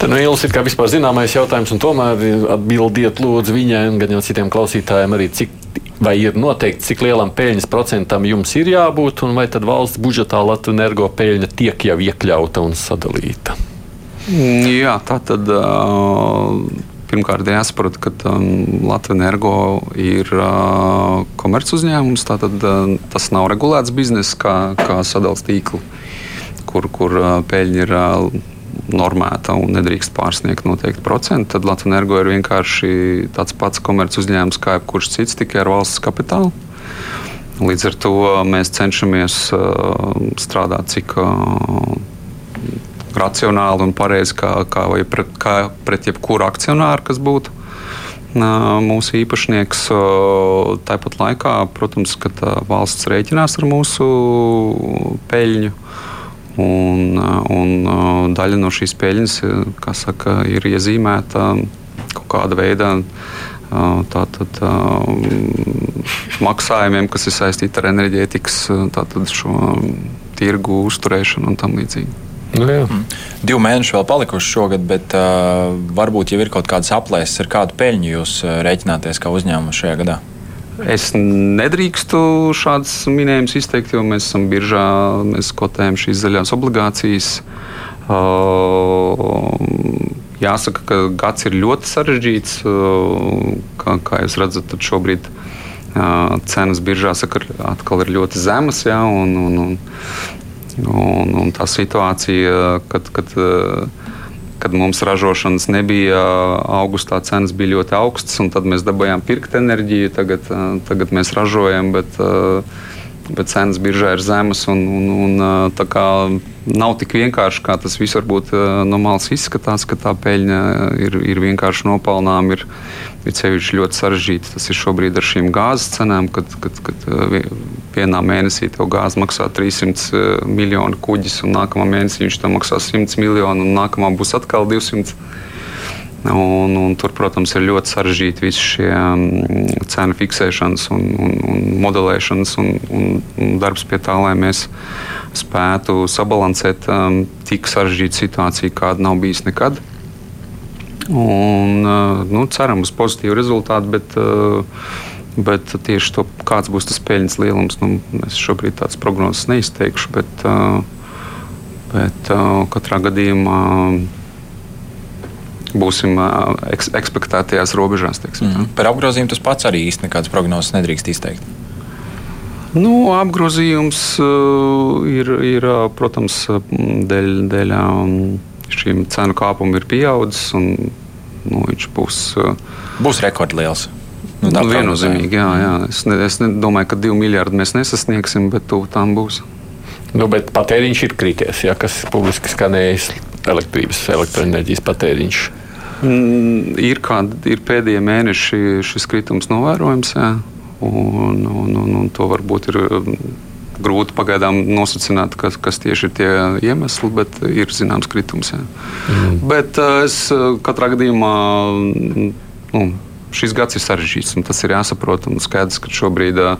Tad nu, Ilis ir kā vispār zināmais jautājums, un tomēr atbildiet lūdzu viņai un gan jau citiem klausītājiem arī, cik Vai ir noteikti, cik lielam peļņas procentam jums ir jābūt, un vai tad valsts budžetā Latvijas energo peļņa tiek jau iekļauta un sadalīta? Jā, tā tad. Pirmkārt, jāsaprot, ka Latvijas energo ir komercuzņēmums. Tātad tas nav regulēts bizness kā, kā sadalījums tīkli, kur, kur peļņa ir normēta un nedrīkst pārsniegt noteikti procentu. Tad Latvijas energo ir vienkārši tāds pats komercuzņēmums kā jebkurš cits, tikai ar valsts kapitālu. Līdz ar to mēs cenšamies uh, strādāt cik. Uh, racionāli un pareizi, kā, kā, pret, kā pret jebkuru akcionāru, kas būtu mūsu īpašnieks. Tāpat laikā, protams, ka valsts rēķinās ar mūsu peļņu. Un, un daļa no šīs peļņas saka, ir iezīmēta kaut kāda veida tātad, maksājumiem, kas ir saistīti ar enerģētikas tātad, tirgu uzturēšanu un tam līdzīgi. Nu, mm. Divi mēneši vēl palikuši šogad, bet uh, varbūt jau ir kaut kādas aplēses, ar kādu peļņu jūs rēķināties kā uzņēmums šajā gadā. Es nedrīkstu šādas minējumus izteikt, jo mēs esam biržā, mēs kotējam šīs zaļās obligācijas. Jāsaka, ka gads ir ļoti sarežģīts. Kā, kā jūs redzat, šobrīd cenas biržā saka, atkal ir ļoti zemas. Ja, un, un, un, un, un tā situācija, kad, kad kad mums ražošanas nebija, augustā cenas bija ļoti augstas, un tad mēs dabūjām pirkt enerģiju. Tagad, tagad mēs ražojam, bet, bet cenas biržā ir zemas. Un, un, un, nav tik vienkārši, kā tas viss varbūt no malas izskatās, ka tā peļņa ir, ir vienkārši nopelnām. Ir, ir sevišķi ļoti sarežģīti. Tas ir šobrīd ar šīm gāzes cenām, kad, kad, kad vienā mēnesī tev gāze maksā 300 miljonu kuģis, un nākamā mēnesī viņš tam maksā 100 miljonu, un nākamā būs atkal 200. Un, un tur, protams, ir ļoti sarežģīti visi šie cenu fiksēšanas un, un, un modelēšanas un, un, un darbs pie tā, lai mēs spētu sabalansēt um, tik sarežģītu situāciju, kāda nav bijusi nekad. Un, nu, ceram uz pozitīvu rezultātu, bet, bet tieši to, kāds būs tas peļņas lielums, nu, es šobrīd tādas prognozes neizteikšu. Bet, bet katrā gadījumā būsim eks, ekspektētajās robežās. Teiksim, mm. Par apgrozījumu tas pats arī īsti nekādas prognozes nedrīkst izteikt. Nu, apgrozījums ir, ir, protams, dēļ, dēļ šīm cenu kāpumam ir pieaudzis. Un, nu, viņš būs, būs rekordliels. Nu, nu, viennozīmīgi, jā, jā. Es, ne, es domāju, ka divu miljardu mēs nesasniegsim, bet tuvu tam būs. Nu, bet patēriņš ir krities, ja, kas publiski skanējis elektrības, elektroenerģijas patēriņš. Mm, ir, kād, ir pēdējie mēneši šis kritums novērojams, jā, un, un, un, un to varbūt ir grūti pagaidām nosacīt, kas, kas tieši ir tie iemesli, bet ir zināms kritums. Jā. Mm. Bet uh, es uh, katrā gadījumā. Nu, Šis gads ir sarežģīts, un tas ir jāsaprot. Skaidrs, ka šobrīd uh,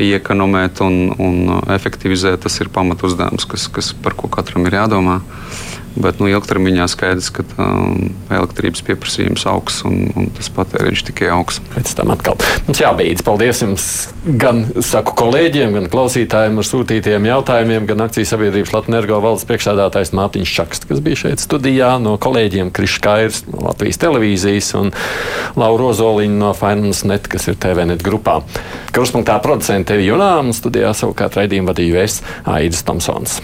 iekonomēt un, un efektivizēt tas ir pamatu uzdevums, kas, kas par ko katram ir jādomā. Uh, Bet nu, ilgtermiņā skaidrs, ka um, elektrības pieprasījums augs un, un tas patēriņš tikai augs. Pēc tam atkal mums jābeidz. Paldies jums gan saku kolēģiem, gan klausītājiem ar sūtītiem jautājumiem, gan akcijas sabiedrības Latvijas valdes priekšsēdētājs Mārtiņš Čaksts, kas bija šeit studijā, no kolēģiem Krišs Kairs no Latvijas televīzijas un Laura Ozoliņa no Finance Net, kas ir TVNet grupā. Kruspunktā producente Tevi Junām, studijā savukārt raidījumu vadīju es Aidis Tomsons.